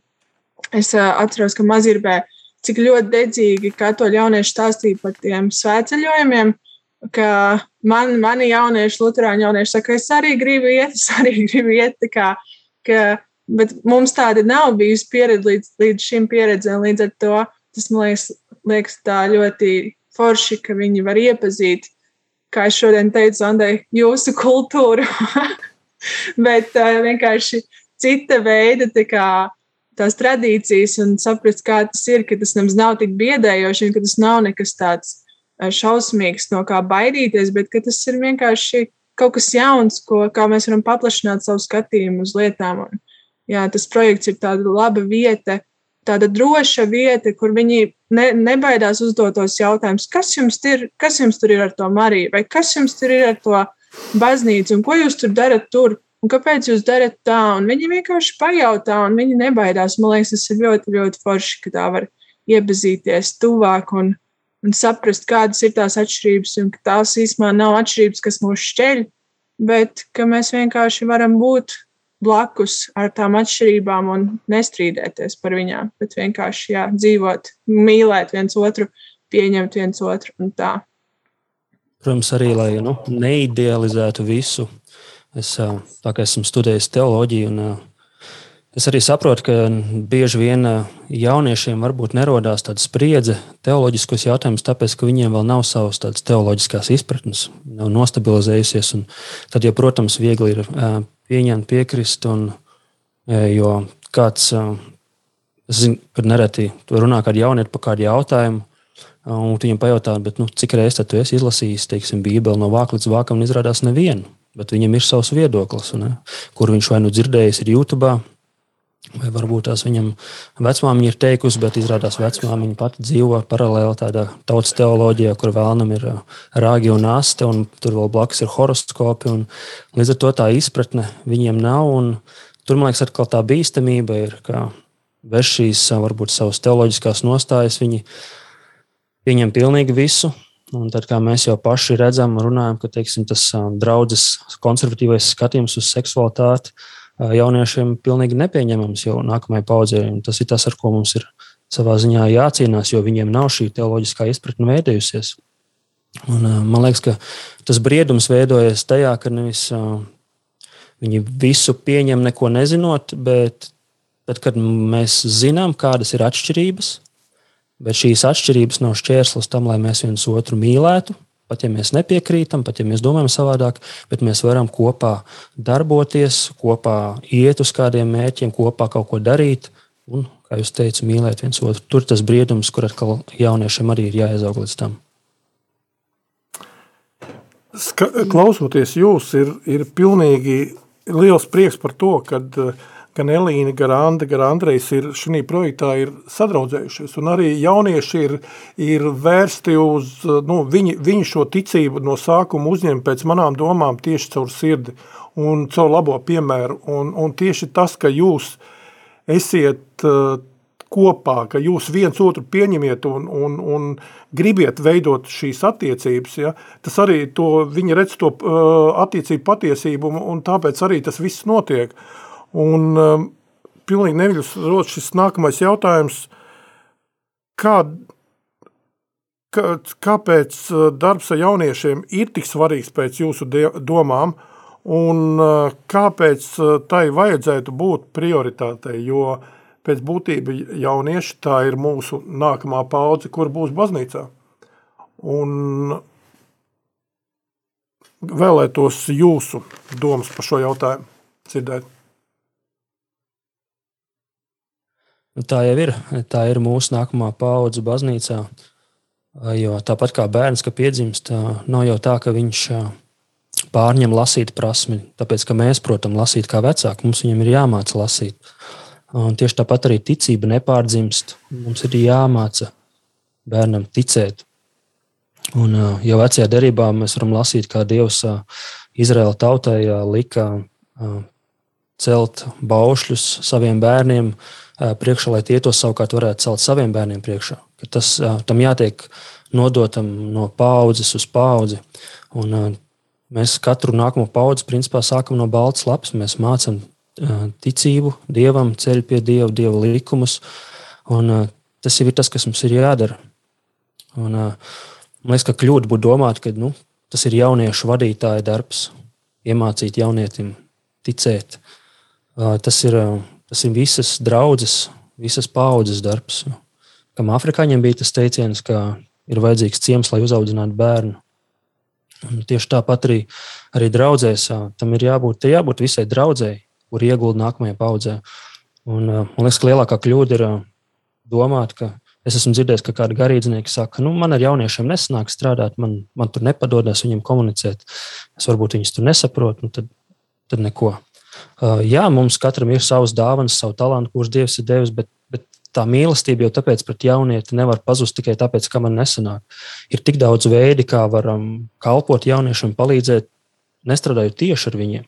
es atceros, ka mazirbē cik ļoti dedzīgi katoļu jaunieši stāstīja par tiem svētceļojumiem, ka man, mani jaunieši, luterāņu jaunieši saka, es arī gribu iet, es arī gribu iet, kā, ka, bet mums tāda nav bijusi pieredze līdz, līdz šim pieredzēm, līdz ar to tas man liekas, liekas tā ļoti forši, ka viņi var iepazīt, kā es šodien teicu, Andai, jūsu kultūru, bet uh, vienkārši cita veida, tā kā tās tradīcijas un saprast, kā tas ir, ka tas nemaz nav tik biedējoši un ka tas nav nekas tāds šausmīgs, no kā baidīties, bet tas ir vienkārši kaut kas jauns, ko, mēs varam paplašināt savu skatījumu uz lietām. Un, jā, tas projekts ir tāda laba vieta, tāda droša vieta, kur viņi ne, nebaidās uzdot tos jautājumus, kas jums, ir, kas jums tur ir ar to Mariju, vai kas jums tur ir ar to baznīcu, un ko jūs tur darat tur un kāpēc jūs darat tā? Un viņi vienkārši pajautā, un viņi nebaidās. Man liekas, tas ir ļoti, ļoti forši, ka tā var iepazīties tuvāk un, un saprast, kādas ir tās atšķirības, un ka tās īstenībā nav atšķirības, kas mūs šķeļ, bet ka mēs vienkārši varam būt blakus ar tām atšķirībām un nestrīdēties par viņām, bet vienkārši jā, dzīvot, mīlēt viens otru, pieņemt viens otru un tā. Protams, arī lai nu, neidealizētu visu, Es, tā kā esmu studējis teoloģiju, un es arī saprotu, ka bieži vien jauniešiem varbūt nerodās tāda spriedze teoloģiskos jautājumus, tāpēc, ka viņiem vēl nav savas tādas teoloģiskās izpratnes, nav nostabilizējusies. Tad, jau, protams, viegli ir pieņemt, piekrist, un, jo kāds, es zinu, kad nereti runā kādi jaunieti par kādu jautājumu, un viņiem pajautā, bet, nu, cik reizes tu esi izlasījis, teiksim, Bībeli no vāka līdz vākam, un izrādās nevienu bet viņam ir savs viedoklis, ne? kur viņš vai nu dzirdējis, ir YouTube. Vai varbūt tās viņam vecmāmiņa ir teikusi, bet izrādās vecmāmiņa pati dzīvo paralēli tādā tautas teoloģijā, kur vēlnam ir rāgi un aste, un tur vēl blakus ir horoskopi. Līdz ar to tā izpratne viņiem nav. Tur, man liekas, atkal tā bīstamība ir, ka bez šīs varbūt savas teoloģiskās nostājas viņi pieņem pilnīgi visu, Un tad, kā mēs jau paši redzam, runājam, ka teiksim, tas draudzes konservatīvais skatījums uz seksualitāti jauniešiem pilnīgi nepieņemams jau nākamajai paudzei. Tas ir tas, ar ko mums ir savā ziņā jācīnās, jo viņiem nav šī teoloģiskā izpratne veidojusies. Un, man liekas, ka tas briedums veidojas tajā, ka nevis viņi visu pieņem, neko nezinot, bet tad, kad mēs zinām, kādas ir atšķirības, Bet šīs atšķirības nav šķērslis tam, lai mēs viens otru mīlētu. Pat ja mēs nepiekrītam, pat ja mēs domājam savādāk, bet mēs varam kopā darboties, kopā iet uz kādiem mērķiem, kopā kaut ko darīt. Un, kā jūs teicāt, mīlēt viens otru. Tur tas briedums, kur atkal jauniešiem arī ir jāizaug līdz tam. Ska, klausoties jūs, ir, ir pilnīgi liels prieks par to, ka uh, gan Elīna, gan Anda, gan Andrejs ir šī projektā ir sadraudzējušies. Un arī jaunieši ir, ir vērsti uz, nu, viņi, viņi šo ticību no sākuma uzņem pēc manām domām tieši caur sirdi un caur labo piemēru. Un, un tieši tas, ka jūs esiet uh, kopā, ka jūs viens otru pieņemiet un, un, un gribiet veidot šīs attiecības, ja, tas arī to, viņi redz to uh, attiecību patiesību un tāpēc arī tas viss notiek. Un um, pilnīgi neviļus rot šis nākamais jautājums, kā, kā, kāpēc uh, darbs ar jauniešiem ir tik svarīgs pēc jūsu domām, un uh, kāpēc uh, tai vajadzētu būt prioritātei, jo pēc būtība jaunieši tā ir mūsu nākamā paudze, kur būs baznīcā. Un vēlētos jūsu domas par šo jautājumu dzirdēt. Nu, tā jau ir. Tā ir mūsu nākamā paudze baznīcā. Jo tāpat kā bērns, ka piedzimst, nav jau tā, ka viņš pārņem lasīt prasmi. Tāpēc, ka mēs, protams, lasīt kā vecāki, mums viņam ir jāmāca lasīt. Un tieši tāpat arī ticība nepārdzimst. Mums ir jāmāca bērnam ticēt. Un jau vecajā derībā mēs varam lasīt, kā Dievs Izraēla tautai lika celt baušļus saviem bērniem, priekšā, lai tie to savukārt varētu celt saviem bērniem priekšā. Ka tas tam jātiek nodotam no paudzes uz paudzi. Un, mēs katru nākamo paudzi principā sākam no balts lapas. Mēs mācām ticību dievam, ceļu pie dieva, dieva likumus. Un, tas ir tas, kas mums ir jādara. Un, man liekas, ka kļūda būtu domāt, ka nu, tas ir jauniešu vadītāja darbs, iemācīt jaunietim ticēt. Tas ir, tas ir visas draudzes, visas paudzes darbs. Kam afrikāņiem bija tas teiciens, ka ir vajadzīgs ciems, lai uzaudzinātu bērnu. Un tieši tāpat arī, arī draudzēs tam ir jābūt, jābūt visai draudzēji, kur iegulda nākamajā paudzē. Un, man liekas, ka lielākā kļūda ir domāt, ka es esmu dzirdējis, ka kādi garīdznieki saka, nu, man ar jauniešiem nesanāk strādāt, man, man tur nepadodas viņiem komunicēt, es varbūt viņus tur nesaprotu, nu, tad, tad neko. Jā, mums katram ir savs dāvans, savu talantu, kurus Dievs ir devis, bet tā mīlestība jau tāpēc pret jaunieti nevar pazust tikai tāpēc, ka man nesanāk. Ir tik daudz veidi, kā varam kalpot jauniešiem, palīdzēt, nestrādājot tieši ar viņiem.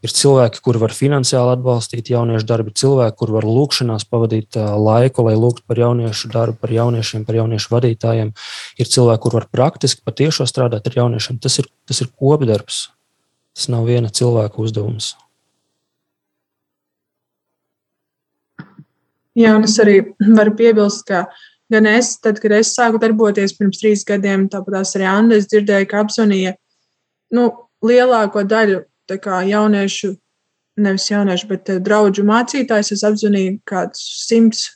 Ir cilvēki, kuri var finansiāli atbalstīt jauniešu darbu, cilvēki, kur var lūkšanās pavadīt laiku, lai lūgtu par jauniešu darbu, par jauniešiem, par jauniešu vadītājiem. Ir cilvēki, kur var praktiski patiešām strādāt ar jauniešiem. Tas ir, tas ir kopdarbs. Tas nav viena cilvēka uzdevums. Jā, un es arī varu piebilst, ka gan es, tad, kad es sāku darboties pirms trīs gadiem, tāpat arī Anna, es dzirdēju, ka apzvanīja nu, lielāko daļu kā, jauniešu, nevis jauniešu, bet eh, draugu mācītājus. Es apzvanīju kādus simtus.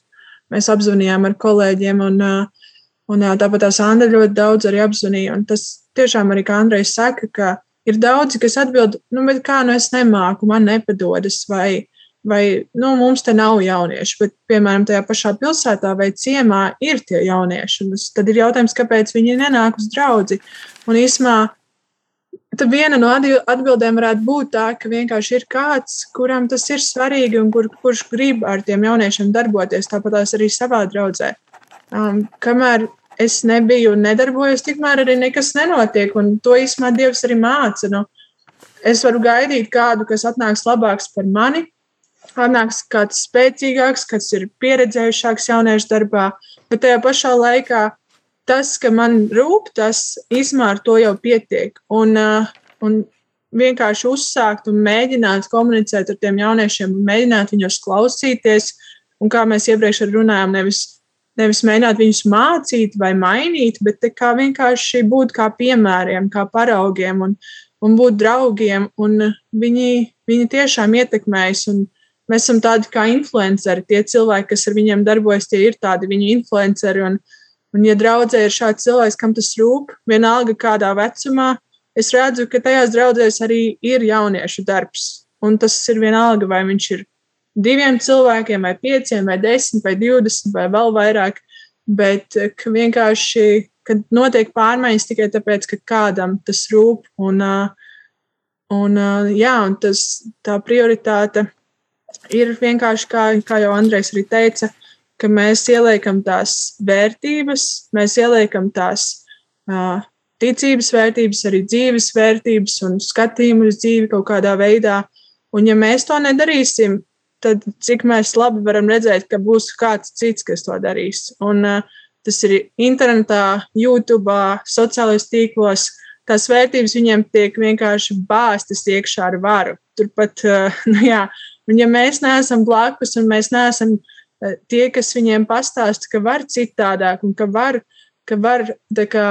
Mēs apzvanījām ar kolēģiem, un, eh, un tāpat tās Anna ļoti daudz arī apzvanīja. Un tas tiešām arī, kā Andrejs saka, ka ir daudzi, kas atbild, nu, bet kā nu es nemāku, man nepadodas, vai vai nu, mums te nav jaunieši, bet, piemēram, tajā pašā pilsētā vai ciemā ir tie jaunieši. Tad ir jautājums, kāpēc viņi nenāk uz draugu. Un īsumā viena no atbildēm varētu būt tā, ka vienkārši ir kāds, kuram tas ir svarīgi un kur, kurš grib ar tiem jauniešiem darboties, tāpat arī savā draudzē. Um, kamēr es nebiju un nedarbojos, tikmēr arī nekas nenotiek. Un to īstenībā Dievs arī māca. Nu, es varu gaidīt kādu, kas atnāks labāks par mani, atnāks kāds spēcīgāks, kas ir pieredzējušāks jauniešu darbā, bet tajā pašā laikā tas, ka man rūp, tas ar to jau pietiek. Un, uh, un vienkārši uzsākt un mēģināt komunicēt ar tiem jauniešiem, un mēģināt viņus klausīties. Un kā mēs iepriekš runājām, nevis, nevis mēģināt viņus mācīt vai mainīt, bet kā vienkārši būt kā piemēriem, kā paraugiem un, un būt draugiem. Un viņi, viņi tiešām ietekmējas. Un, Mēs esam tādi kā influenceri. Tie cilvēki, kas ar viņiem darbojas, tie ir tādi viņu influenceri. Un, un ja draudzē ir šāds cilvēks, kam tas rūp, vienalga kādā vecumā, es redzu, ka tajās draudzēs arī ir jauniešu darbs. Un tas ir vienalga, vai viņš ir diviem cilvēkiem, vai pieciem, vai desmit, vai divdesmit, vai vēl vairāk. Bet vienkārši, kad notiek pārmaiņas tikai tāpēc, ka kādam tas rūp. Un, un, jā, un tas, tā prioritāte ir vienkārši, kā, kā jau Andrejs arī teica, ka mēs ieliekam tās vērtības, mēs ieliekam tās uh, ticības vērtības, arī dzīves vērtības un skatījumu uz dzīvi kaut kādā veidā. Un ja mēs to nedarīsim, tad cik mēs labi varam redzēt, ka būs kāds cits, kas to darīs. Un uh, tas ir internetā, YouTube, sociālajos tīklos. Tās vērtības viņiem tiek vienkārši bāztas iekšā ar varu. Turpat, uh, nu jā, Un ja mēs neesam blakus un mēs neesam eh, tie, kas viņiem pastāsta, ka var citādāk un ka var, ka var kā,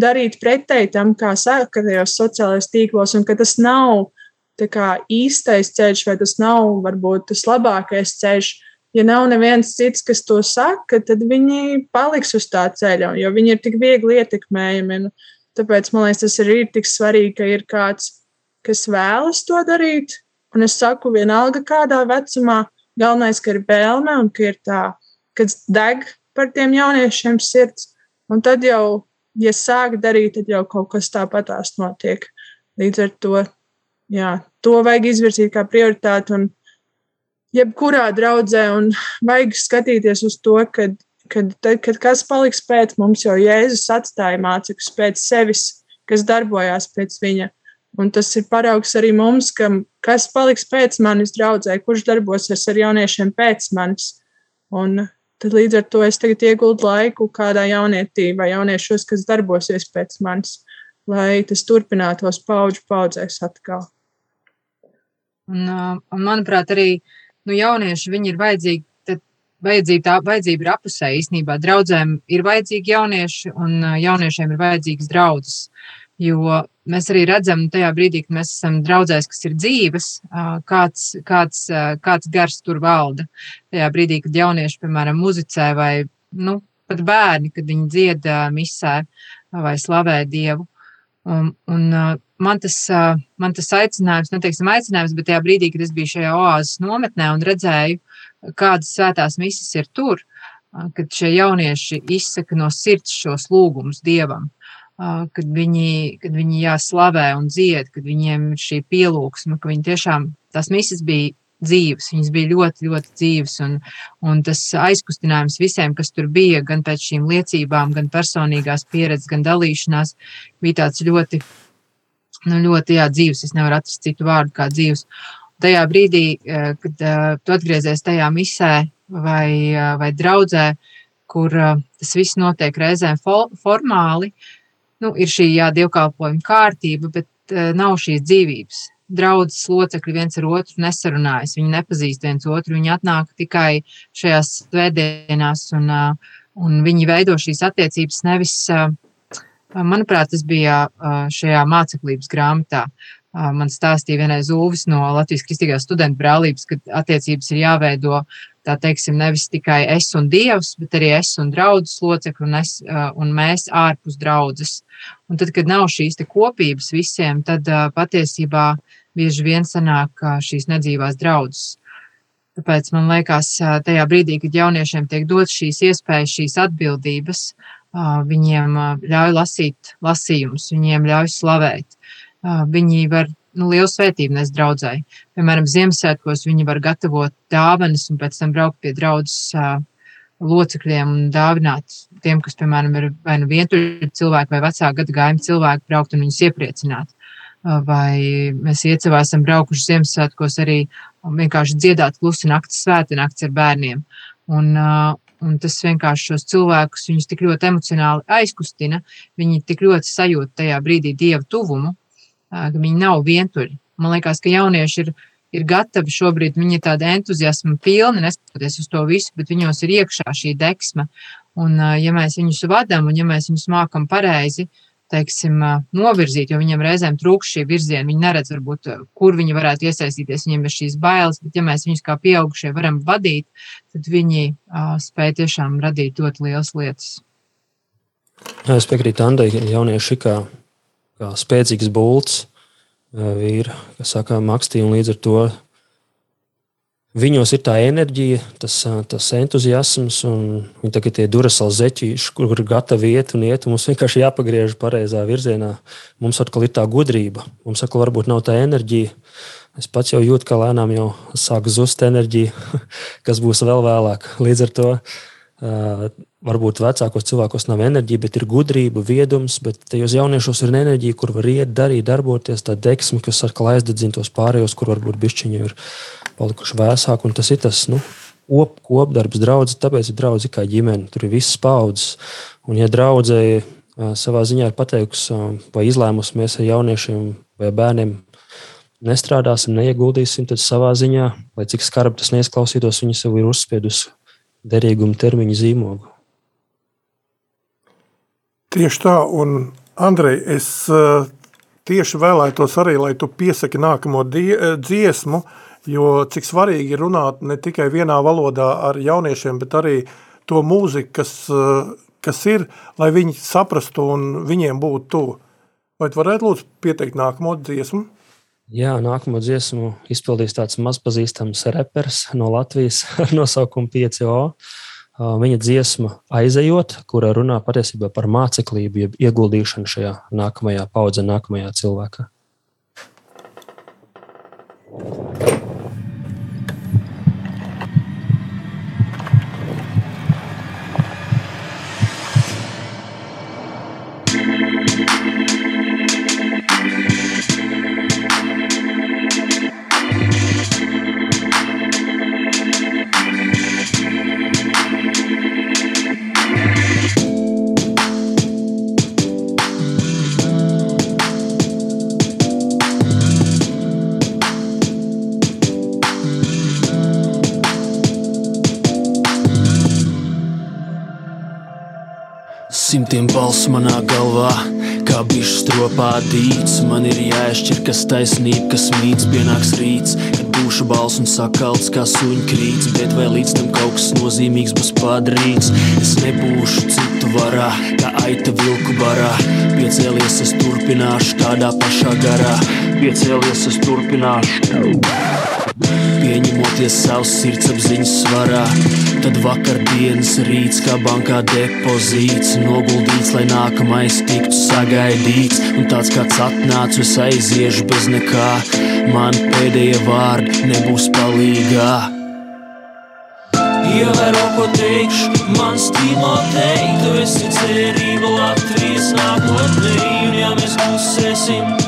darīt pretēji tam, kā saka tajos sociālajos tīklos, un ka tas nav kā, īstais ceļš vai tas nav varbūt tas labākais ceļš. Ja nav neviens cits, kas to saka, tad viņi paliks uz tā ceļa, jo viņi ir tik viegli ietekmējami. Nu, tāpēc man liekas, tas arī ir tik svarīgi, ka ir kāds, kas vēlas to darīt, Un es saku, vienalga kādā vecumā, galvenais, ka ir vēlme un ka ir tā, kas deg par tiem jauniešiem sirds. Un tad jau, ja sāk darīt, tad jau kaut kas tāpatās notiek. Līdz ar to, jā, to vajag izvirzīt kā prioritāti. Un jebkurā draudzē, un vajag skatīties uz to, kad, kad, tad, kad kas paliks pēc mums, jo Jēzus atstāja mācekļus pēc sevis, kas darbojās pēc viņa. Un tas ir paraugs arī mums, ka kas paliks pēc manis draudzē, kurš darbosies ar jauniešiem pēc manis. Un tad līdz ar to es tagad ieguldu laiku kādā jaunietī vai jauniešos, kas darbosies pēc manis, lai tas turpinātos paudžu paudzēs atkal. Un, un manuprāt, arī nu, jaunieši ir vajadzīgi. Vajadzība, tā vajadzība ir apusē īstenībā. Draudzēm ir vajadzīgi jaunieši, un jauniešiem ir vajadzīgas draudzes. Jo mēs arī redzam, tajā brīdī, kad mēs esam draudzēs, kas ir dzīves, kāds, kāds, kāds gars tur valda. Tajā brīdī, kad jaunieši, piemēram, muzicē vai nu, pat bērni, kad viņi dzied misē vai slavē Dievu. Un, un man tas, man tas aicinājums, neteiksim aicinājums, bet tajā brīdī, kad es biju šajā oāzes nometnē un redzēju, kādas svētās misijas ir tur, kad šie jaunieši izsaka no sirds šos lūgumus Dievam, kad viņi, kad viņi jāslavē un dzied, kad viņiem ir šī pielūgsme, ka viņi tiešām tās misijas bija dzīves. Viņas bija ļoti, ļoti dzīves. Un, un tas aizkustinājums visiem, kas tur bija, gan pēc šīm liecībām, gan personīgās pieredzes, gan dalīšanās, bija tāds ļoti, nu, ļoti jā, dzīves. Es nevaru atrast citu vārdu kā dzīves. Tajā brīdī, kad uh, tu atgriezies tajā misē vai, uh, vai draudzē, kur uh, tas viss notiek reizēm formāli, nu, ir šī jā, dievkalpojuma kārtība, bet nav šīs dzīvības draudzes locekļi viens ar otru nesarunājas, viņi nepazīst viens otru, viņi atnāk tikai šajās svētdienās un, un viņi veido šīs attiecības nevis, manuprāt, tas bija šajā māceklības grāmatā. Man stāstīja vienais Uvis no Latvijas Kristīgās studentu brālības, ka attiecības ir jāveido tā teiksim, nevis tikai es un Dievs, bet arī es un draudzes locekļi un, es, un mēs ārpus draudzes. Un tad, kad nav šīs kopības visiem, tad patiesībā bieži vien sanāk šīs nedzīvās draudzes. Tāpēc man liekas, tajā brīdī, kad jauniešiem tiek dots šīs iespējas, šīs atbildības, viņiem ļauj lasīt lasījumus, viņiem ļauj slavēt. Viņi var nu, lielu svētību nes draudzēji. Piemēram, Ziemassvētkos viņi var gatavot dāvanas un pēc tam braukt pie draudzes locekļiem un dāvināt tiem, kas, piemēram, ir vai nu vientuļi cilvēki vai vecāku gadu gājumu cilvēki, braukt un viņus iepriecināt vai mēs iecevā esam braukuši Ziemassvētkos arī vienkārši dziedāt klusi naktas svēti nakts ar bērniem. Un, un tas vienkārši šos cilvēkus, tik ļoti emocionāli aizkustina, viņi tik ļoti sajūt tajā brīdī dievu tuvumu, ka viņi nav vientuļi. Man liekas, ka jaunieši ir, ir gatavi šobrīd, viņi ir tādi entuziasma pilni, neskatoties uz to visu, bet viņos ir iekšā šī deksme. Un, ja mēs viņus vadām un ja mēs viņus mākam pareizi, teiksim, novirzīt, jo viņiem reizēm trūkst šī virziena. Viņi neredz, varbūt, kur viņi varētu iesaistīties. Viņiem ir šīs bailes, bet ja mēs viņus kā pieaugušie varam vadīt, tad viņi uh, spēj tiešām radīt ļoti lielas lietas. Es piekrītu Andai, ka jaunieši kā, kā spēcīgs bults vīri, kas saka, makstīja un līdz ar to Viņos ir tā enerģija, tas, tas entuziasms, un viņi tagad ir durasāli zeķīši, kur ir gatavi iet un iet. Un mums vienkārši jāpagriež pareizā virzienā. Mums atkal ir tā gudrība, mums atkal varbūt nav tā enerģija. Es pats jau jūtu, ka lēnām jau sāk zust enerģija, kas būs vēl vēlāk. Līdz ar to uh, varbūt vecākos cilvēkos nav enerģija, bet ir gudrība, viedums, bet tajos jauniešos ir enerģija, kur var iet, darīt, darboties, tā deksme, kas atkal aizdedzina tos pārējos, kur varbūt bišķiņi ir palikuši vēsāki. Tas ir tas nu, kop, kopdarbs, draugs. Tāpēc ir draugs kā ģimene. Tur ir visas paudzes. Un, ja draudzēji savā ziņā ir pateikusi vai izlēmusi mēs ar jauniešiem vai bērniem nestrādāsim, neieguldīsim, tad savā ziņā, lai cik skarbi tas neizklausītos, viņi sev ir uzspiedusi derīguma termiņa zīmogu. Tieši tā, un Andrej, es tieši vēlētos arī, lai tu piesaki nākamo dziesmu, uh, Jo cik svarīgi ir runāt ne tikai vienā valodā ar jauniešiem, bet arī to mūziku, kas, kas ir, lai viņi saprastu un viņiem būtu tuvu. Vai tu varētu lūdzu pieteikt nākamo dziesmu? Jā, nākamo dziesmu izpildīs tāds mazpazīstams reperis no Latvijas ar nosaukumu 5O. Viņa dziesma aizejot, kura runā patiesībā par māceklību, jeb ieguldīšanu šajā nākamajā paudzē, nākamajā cilvēkā. Thank you. Simtiem balsu manā galvā, kā bišķi stropā dīts. Man ir jāšķir, kas taisnība, kas mīts, pienāks rīts, kad būšu balss un sakalts kā suņu krīts. Bet vai līdz tam kaut kas nozīmīgs būs padarīts? Es nebūšu citu varā, kā aita vilku barā. Piecēlies, es turpināšu tādā pašā garā. Piecēlies, es turpināšu. Pieņemoties savas sirdsapziņas svarā, tad vakardienas rīts kā bankā depozīts noguldīts, lai nākamais tiktu sagaidīts. Un tāds kāds atnācis, es aiziešu bez nekā, man pēdējie vārdi nebūs palīgā. Ievēro, ko teikšu, mans Timotei, tu esi cerība Latvijas nākotnē, un ja mēs klusēsim,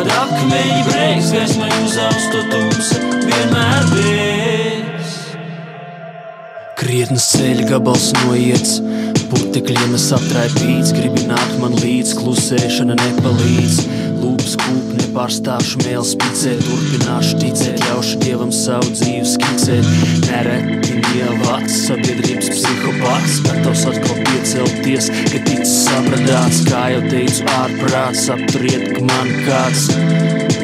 tad akmeņi breiks, gaismai uzaus to tumsa vienmēr bijis. Krietnes ceļa gabals noiets, putekļiem es aptraipīts, gribi nākt man līdz, klusēšana nepalīdz. Lūpas kūp, nepārstāšu mēls spicēt, turpināšu ticēt, ļaušu dievam savu dzīvi skicēt. Nereti dievāts, sabiedrības psihopāts, gatavs atkal piecelties, ka ticis sabradāts, kā jau teicu, ārprāts, apturiet, ka man kāds,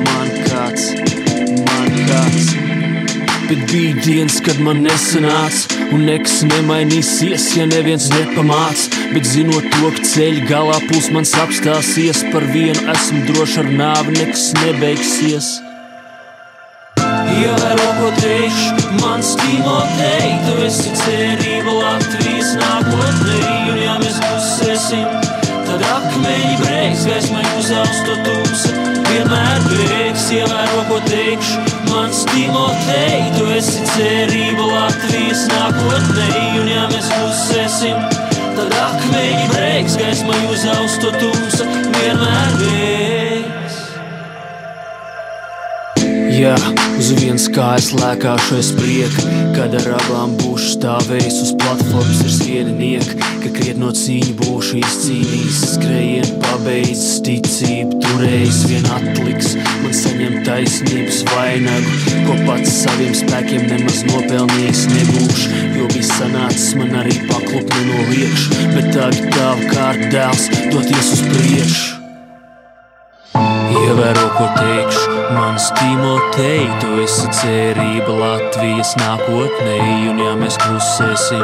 man kāds, man kāds. Bet bija dienas, kad man nesanāca, un nekas nemainīsies, ja neviens nepamāca. Bet zinot to, ka ceļa galā puls man apstāsies, par vienu esmu droši ar nāvi, nekas nebeigsies. Ievēro, ko teikšu, mans Timotei, tu esi cerība Latvijas nākotnē, un ja mēs klusēsim, tad akmeņi breiks, gaismai uzaus to tumsa, vienmēr beigs. Ievēro, ko teikšu, mans Timotei, tu esi cerība Latvijas nākotnē, un ja mēs klusēsim, tad akmeņi breiks, gaismai uzaus to tumsa, vienmēr beigs. Jā, uz vienas kājas lēkāšu es prieku, kad ar abām būšu stāvējis uz platformas ir skrieninieki, ka kriet no cīņa būšu izcīnījis, skrējienu pabeidzis, ticību turējis, vien atliks, man saņem taisnības vainagu, ko pats saviem spēkiem nemaz nopelnījis nebūšu, jo bija sanācis man arī paklup nenoliekšu, bet tagad tavu kārt dēls doties uz priekšu. Ievēro, ko teikšu, mans Timotei, tu esi cerība Latvijas nākotnē, un ja mēs klusēsim,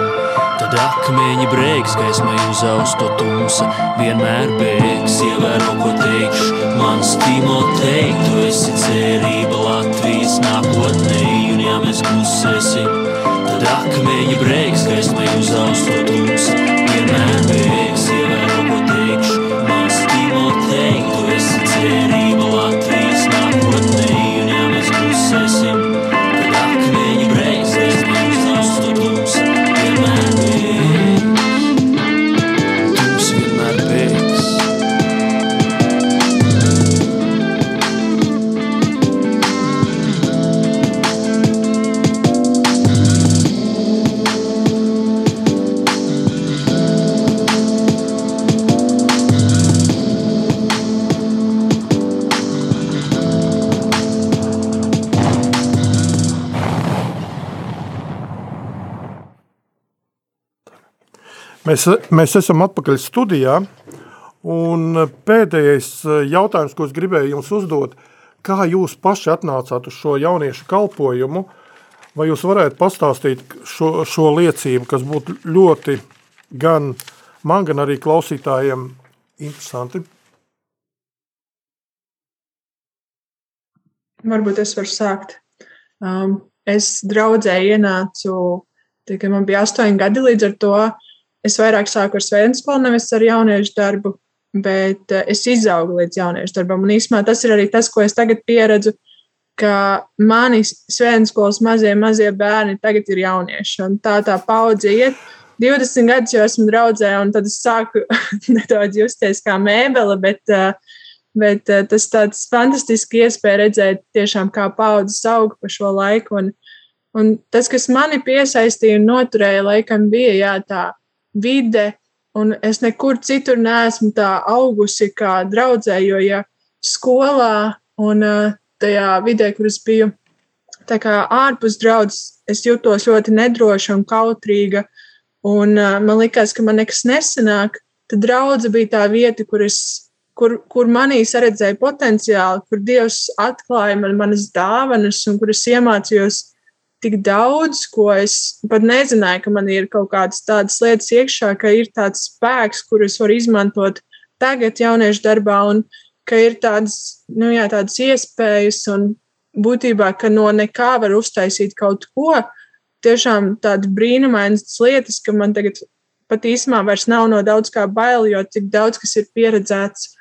tad akmeņi breiks, gaismai uzaus to tumsa, vienmēr bēgs. Ievēro, ko teikšu, mans Timotei, tu esi cerība Latvijas nākotnē, un ja mēs klusēsim, tad akmeņi breiks, gaismai uzaus to tumsa, vienmēr bēgs. Mēs, mēs esam atpakaļ studijā, un pēdējais jautājums, ko es gribēju jums uzdot, kā jūs paši atnācāt uz šo jauniešu kalpojumu, vai jūs varētu pastāstīt šo, šo liecību, kas būtu ļoti gan man, gan arī klausītājiem interesanti? Varbūt es varu sākt. Um, es draudzē ienācu, tā, kad man bija astoņi gadi, līdz ar to es vairāk sāku ar svētdienas skolu, nevis ar jauniešu darbu, bet uh, es izaugu līdz jauniešu darbam. Un īsumā tas ir arī tas, ko es tagad pieredzu, ka mani svētdienas skolas mazie, mazie bērni tagad ir jaunieši. Un tā tā paudze iet. 20 gadus jau esmu draudzē, un tad es sāku nedaudz justies kā mēbele, bet, uh, bet uh, tas tāds fantastiski iespēja redzēt tiešām, kā paudzes aug pa šo laiku. Un, un tas, kas mani piesaistīja un noturēja, laikam bija jā, tā vide, un es nekur citur neesmu tā augusi kā draudzē, jo ja skolā un uh, tajā vidē, kur es biju, tā kā ārpus draudzes, es jutos ļoti nedroša un kautrīga, un uh, man likās, ka man nekas nesanāk, tad draudze bija tā vieta, kur es kur, kur manī redzēja potenciālu, kur Dievs atklāja man manas dāvanas un kur es iemācījos tik daudz, ko es pat nezināju, ka man ir kaut kādas tādas lietas iekšā, ka ir tāds spēks, kurus var izmantot tagad jauniešu darbā, un ka ir tādas, nu jā, tādas iespējas, un būtībā, ka no nekā var uztaisīt kaut ko, tiešām tādas brīnumainas lietas, ka man tagad pat īsumā vairs nav no daudz kā bail, jo tik daudz kas ir pieredzēts,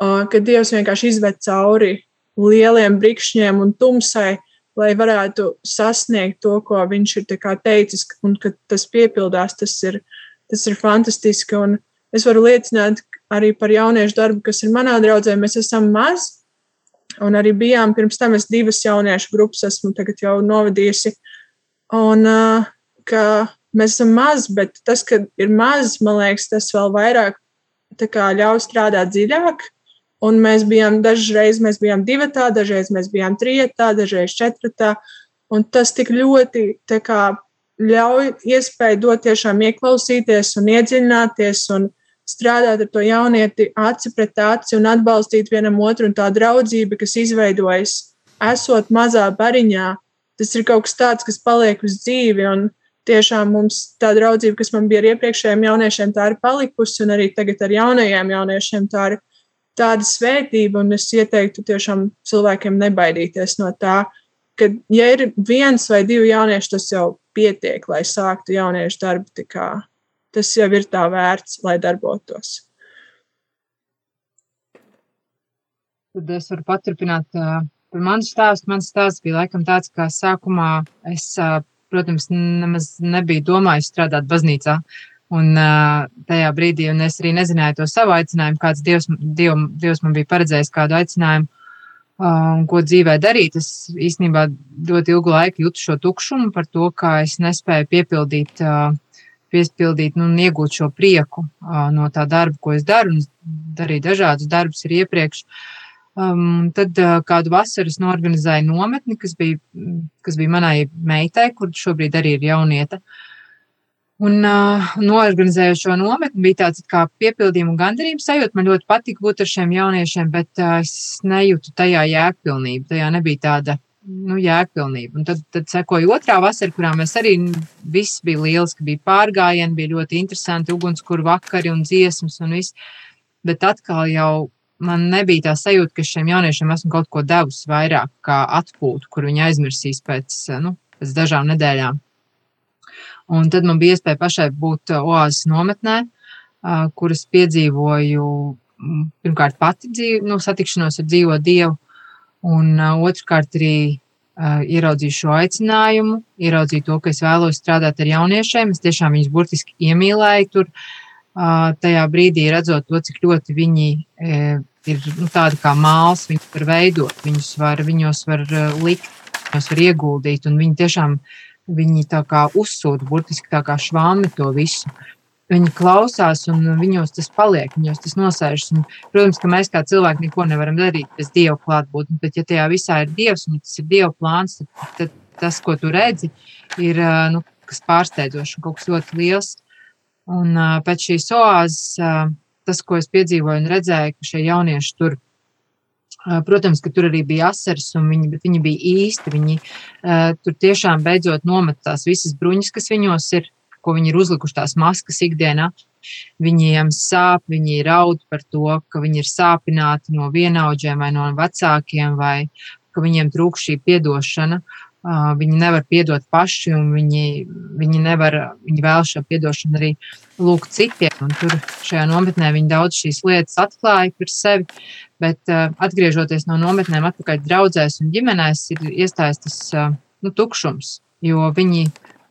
ka Dievs vienkārši izved cauri lieliem brikšņiem un tumsai, lai varētu sasniegt to, ko viņš ir teicis, un ka tas piepildās, tas ir, tas ir fantastiski. Un es varu liecināt arī par jauniešu darbu, kas ir manā draudzē. Mēs esam maz, un arī bijām pirms tam es divas jauniešu grupas esmu jau novadījusi. Un ka mēs esam maz, bet tas, ka ir maz, man liekas, tas vēl vairāk ļauj strādāt dziļāk Un mēs bijām dažreiz mēs bijām divatā, dažreiz mēs bijām trijotā, dažreiz četratā. Un tas tik ļoti kā, ļauj iespēju dot tiešām ieklausīties un iedziļināties un strādāt ar to jaunieti aci pret aci un atbalstīt vienam otru. Un tā draudzība, kas izveidojas, esot mazā bariņā, tas ir kaut kas tāds, kas paliek uz dzīvi. Un tiešām mums tā draudzība, kas man bija ar iepriekšējiem jauniešiem, tā ir palikusi, un arī tagad ar jaunajiem jauniešiem tā ir tāda svētība, un es ieteiktu tiešām cilvēkiem nebaidīties no tā, ka, ja ir viens vai divi jaunieši, tas jau pietiek, lai sāktu jauniešu darbu. Tas jau ir tā vērts, lai darbotos. Tad es varu paturpināt uh, par manu stāstu. Mans stāsts bija laikam tāds, ka sākumā es, uh, protams, nemaz nebiju domājis strādāt baznīcā. Un uh, tajā brīdī, un es arī nezināju to savu aicinājumu, kāds Dievs, Diev, Dievs man bija paredzējis kādu aicinājumu, uh, ko dzīvē darīt. Es īstenībā ļoti ilgu laiku jūtu šo tukšumu par to, kā es nespēju piepildīt, uh, piespildīt nu, un iegūt šo prieku uh, no tā darba, ko es daru, un darīju dažādus darbus arī iepriekš. Um, tad uh, kādu vasaru es norganizēju nometni, kas bija, kas bija manai meitai, kur šobrīd arī ir jaunieta. Uh, Un uh, norganizējot šo nometni, bija tāds kā piepildījuma un gandarījuma sajūta. Man ļoti patika būt ar šiem jauniešiem, bet uh, es nejūtu tajā jēgpilnību. Tajā nebija tāda nu, jēgpilnība. Un tad, tad sekoja otrā vasara, kurā mēs arī viss bija liels, ka bija pārgājieni, bija ļoti interesanti ugunskura vakari un dziesmas un viss. Bet atkal jau man nebija tā sajūta, ka šiem jauniešiem esmu kaut ko devusi vairāk kā atpūtu, kur viņi aizmirsīs pēc, nu, pēc dažām nedēļām. Un tad man bija iespēja pašai būt uh, oāzes nometnē, uh, kuras piedzīvoju mm, pirmkārt pati dzīvi, nu, satikšanos ar dzīvo Dievu, un uh, otrkārt arī ieraudzīju šo aicinājumu, ieraudzīju to, ka es vēlos strādāt ar jauniešiem. Es tiešām viņus burtiski iemīlēju tur. Tajā brīdī redzot to, cik ļoti viņi ir nu, tādi kā māls, viņus var veidot, viņus var, viņos var likt, viņos var ieguldīt, un viņi tiešām uh, Viņi tā kā uzsūta, burtiski tā kā švāmi to visu. Viņi klausās, un viņos tas paliek, viņos tas nosēžas. Un, protams, ka mēs kā cilvēki neko nevaram darīt bez Dieva klātbūtnes, bet ja tajā visā ir Dievs un tas ir Dieva plāns, tad, tad tas, ko tu redzi, ir nu, kas pārsteidzošs un kaut kas ļoti liels. Un pēc šīs oāzes, tas, ko es piedzīvoju un redzēju, ka šie jaunieši tur ir Protams, ka tur arī bija asaras, viņi, bet viņi bija īsti. Viņi uh, tur tiešām beidzot nomet tās visas bruņas, kas viņos ir, ko viņi ir uzlikuši tās maskas ikdienā. Viņiem sāp, viņi raud par to, ka viņi ir sāpināti no vienaudžiem vai no vecākiem, vai ka viņiem trūkst šī piedošana. Uh, viņi nevar piedot paši, un viņi, viņi, nevar, viņi vēl šo piedošanu arī lūgt citiem. Un tur šajā nometnē viņi daudz šīs lietas atklāja par sevi. Bet atgriežoties no nometnēm, atpakaļ draudzēs un ģimenēs, ir iestājis tas nu, tukšums. Jo viņi,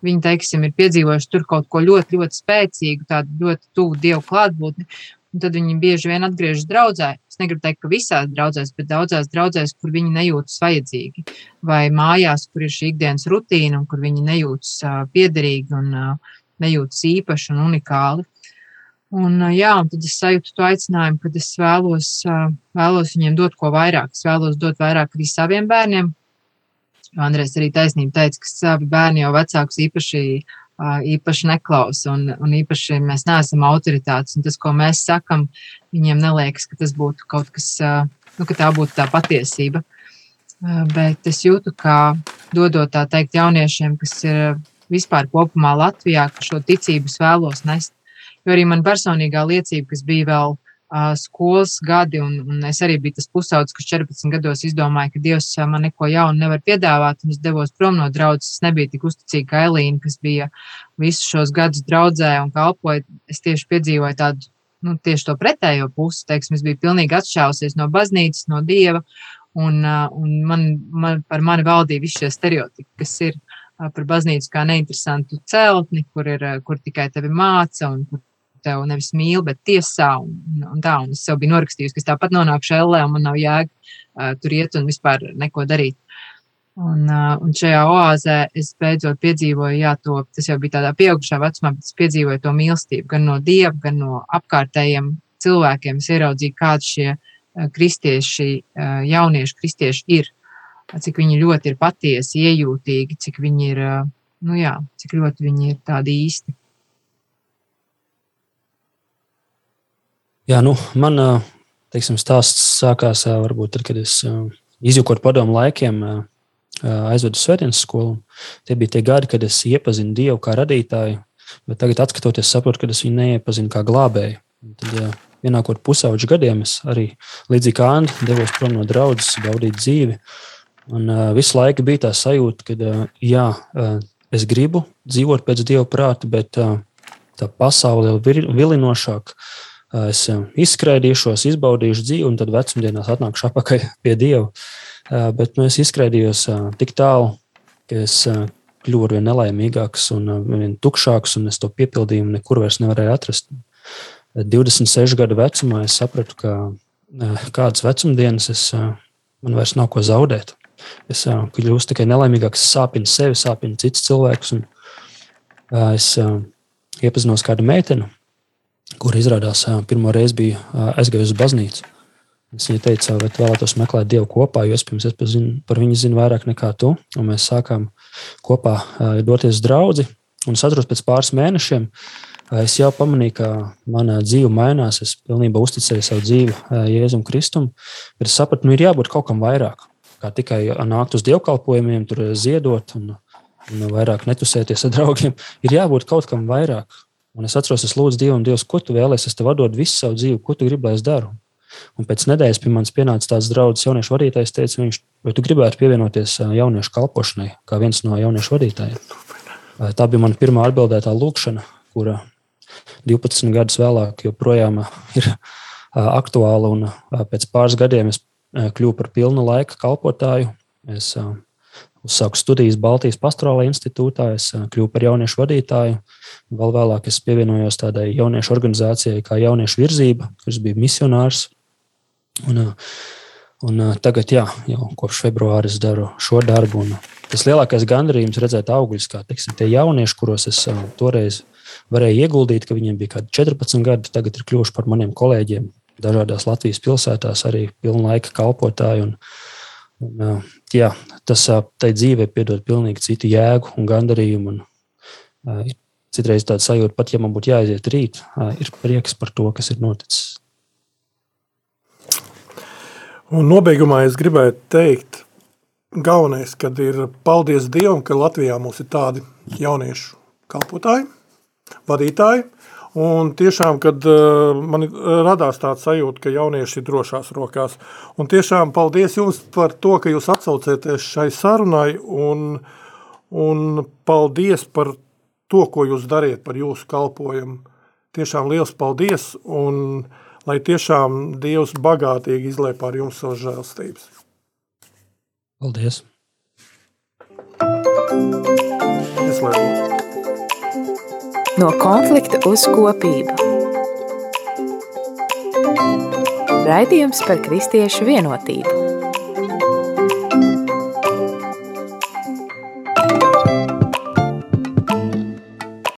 viņi, teiksim, ir piedzīvojuši tur kaut ko ļoti, ļoti spēcīgu, tādu ļoti tuvu dievu klātbūtni. Un tad viņi bieži vien atgriežas draudzē. Es negribu teikt, ka visās draudzēs, bet daudzās draudzēs, kur viņi nejūtas vajadzīgi, vai mājās, kur ir šī ikdienas rutīna, un kur viņi nejūtas uh, piederīgi un uh, nejūtas īpaši un unikāli. Un, jā, un tad es sajūtu to aicinājumu, ka es vēlos, vēlos viņiem dot ko vairāk. Es vēlos dot vairāk arī saviem bērniem. Jo Andrēs arī taisnība teica, ka savi bērni jau vecākus īpaši īpaši neklausa un, un īpaši mēs neesam autoritātes. Tas, ko mēs sakam, viņiem neliekas, ka tas būtu kaut kas, nu, ka tā būtu tā patiesība. Bet es jūtu, ka dodot tā teikt jauniešiem, kas ir vispār kopumā Latvijā, ka šo ticību vēlos nest. Jo arī man personīgā liecība, kas bija vēl uh, skolas gadi, un, un es arī biju tas pusaudzis, kas 14 gados izdomāja, ka Dievs man neko jaunu nevar piedāvāt, un es devos prom no draudzes. Es nebiju tik uzticīga kā Elīna, kas bija visus šos gadus draudzē un kalpoja. Es tieši piedzīvoju tādu, nu, tieši to pretējo pusi, teiksim, es biju pilnīgi atšķausies no baznīcas, no Dieva, un, un man, man, par mani valdīja visi šie stereotipi, kas ir par baznīcu kā neinteresantu celtni, kur, ir, kur tikai tevi māca un kur tev nevis mīl, bet tiesā. Un, un tā, un es sev biju norakstījusi, ka es tāpat nonākšu ellē, un man nav jēga uh, tur iet un vispār neko darīt. Un, uh, un šajā oāzē es beidzot piedzīvoju, jā, to, tas jau bija tādā pieaugušā vecumā, bet es piedzīvoju to mīlestību gan no dieva, gan no apkārtējiem cilvēkiem. Es ieraudzīju, kādi šie uh, kristieši, uh, jaunieši kristieši ir, cik viņi ļoti ir patiesi, iejūtīgi, cik viņi ir, uh, nu jā, cik ļoti viņi ir tādi īsti. Jā, nu, man teiksim, stāsts sākās varbūt tad, kad es izjūkoju padomu laikiem, aizvedu svētdienas skolu. Tie bija tie gadi, kad es iepazinu Dievu kā radītāju, bet tagad, skatoties, saprotu, ka es viņu neiepazinu kā glābēju. Un tad, ja ienākot pusauģu gadiem, es arī līdzīgi kā Anna devos prom no draudzes, baudīt dzīvi. Un uh, visu laiku bija tā sajūta, ka uh, jā, uh, es gribu dzīvot pēc Dieva prāta, bet uh, tā pasaule ir vilinošāka es izskraidīšos, izbaudīšu dzīvi, un tad vecumdienās atnākšu atpakaļ pie Dieva. Bet nu, es izskraidījos tik tālu, ka es kļuvu ar vien nelaimīgāks un vien tukšāks, un es to piepildījumu nekur vairs nevarēju atrast. 26 gadu vecumā es sapratu, ka kādas vecumdienas es, man vairs nav ko zaudēt. Es kļūstu tikai nelaimīgāks, sāpinu sevi, sāpinu citus cilvēkus. Es iepazinos kādu meiteni, kur izrādās pirmo reizi bija aizgājusi uz baznīcu. Es viņai teicu, vai vēlētos meklēt Dievu kopā, jo es pirms zinu, par viņu zinu vairāk nekā tu. Un mēs sākām kopā doties uz draugu. Un es atceros, pēc pāris mēnešiem es jau pamanīju, ka mana dzīve mainās. Es pilnībā uzticēju savu dzīvi Jēzum Kristum. Es sapratu, ka nu, ir jābūt kaut kam vairāk. Kā tikai nākt uz dievkalpojumiem, tur ziedot un, un vairāk netusēties ar draugiem. Ir jābūt kaut kam vairāk. Un es atceros, es lūdzu Dievam, Dievs, ko tu vēlēsies, es tev atdodu visu savu dzīvi, ko tu gribi, lai es daru. Un pēc nedēļas pie manis pienāca tāds draugs, jauniešu vadītājs, teica, viņš, vai tu gribētu pievienoties jauniešu kalpošanai, kā viens no jauniešu vadītājiem. Tā bija mana pirmā atbildētā lūkšana, kura 12 gadus vēlāk joprojām ir aktuāla. Pēc pāris gadiem es kļuvu par pilnu laika kalpotāju. Es uzsāku studijas Baltijas Pastorālajā institūtā, es kļuvu par jauniešu vadītāju. Vēl vēlāk es pievienojos tādai jauniešu organizācijai, kā Jauniešu virzība, kurš bija misionārs. Un, un tagad, jā, jau kopš februāra es daru šo darbu. Tas lielākais gandarījums redzēt augļus, kā teiksim, tie jaunieši, kuros es toreiz varēju ieguldīt, ka viņiem bija kādi 14 gadi, tagad ir kļuvuši par maniem kolēģiem dažādās Latvijas pilsētās, arī pilnlaika kalpotāji. Un, un, jā, tas tai dzīvē piedod pilnīgi citu jēgu un gandarījumu. Un, citreiz tāda sajūta, pat ja man būtu jāaiziet rīt, ir prieks par to, kas ir noticis. Un nobeigumā es gribētu teikt, galvenais, kad ir paldies Dievam, ka Latvijā mums ir tādi jauniešu kalpotāji, vadītāji, un tiešām, kad man radās tāds sajūta, ka jaunieši ir drošās rokās, un tiešām paldies jums par to, ka jūs atsaucieties šai sarunai, un, un paldies par to, ko jūs dariet par jūsu kalpojumu. Tiešām liels paldies un lai tiešām Dievs bagātīgi izlē pār jums savas žēlstības. Paldies! No konflikta uz kopību. Raidījums par kristiešu vienotību.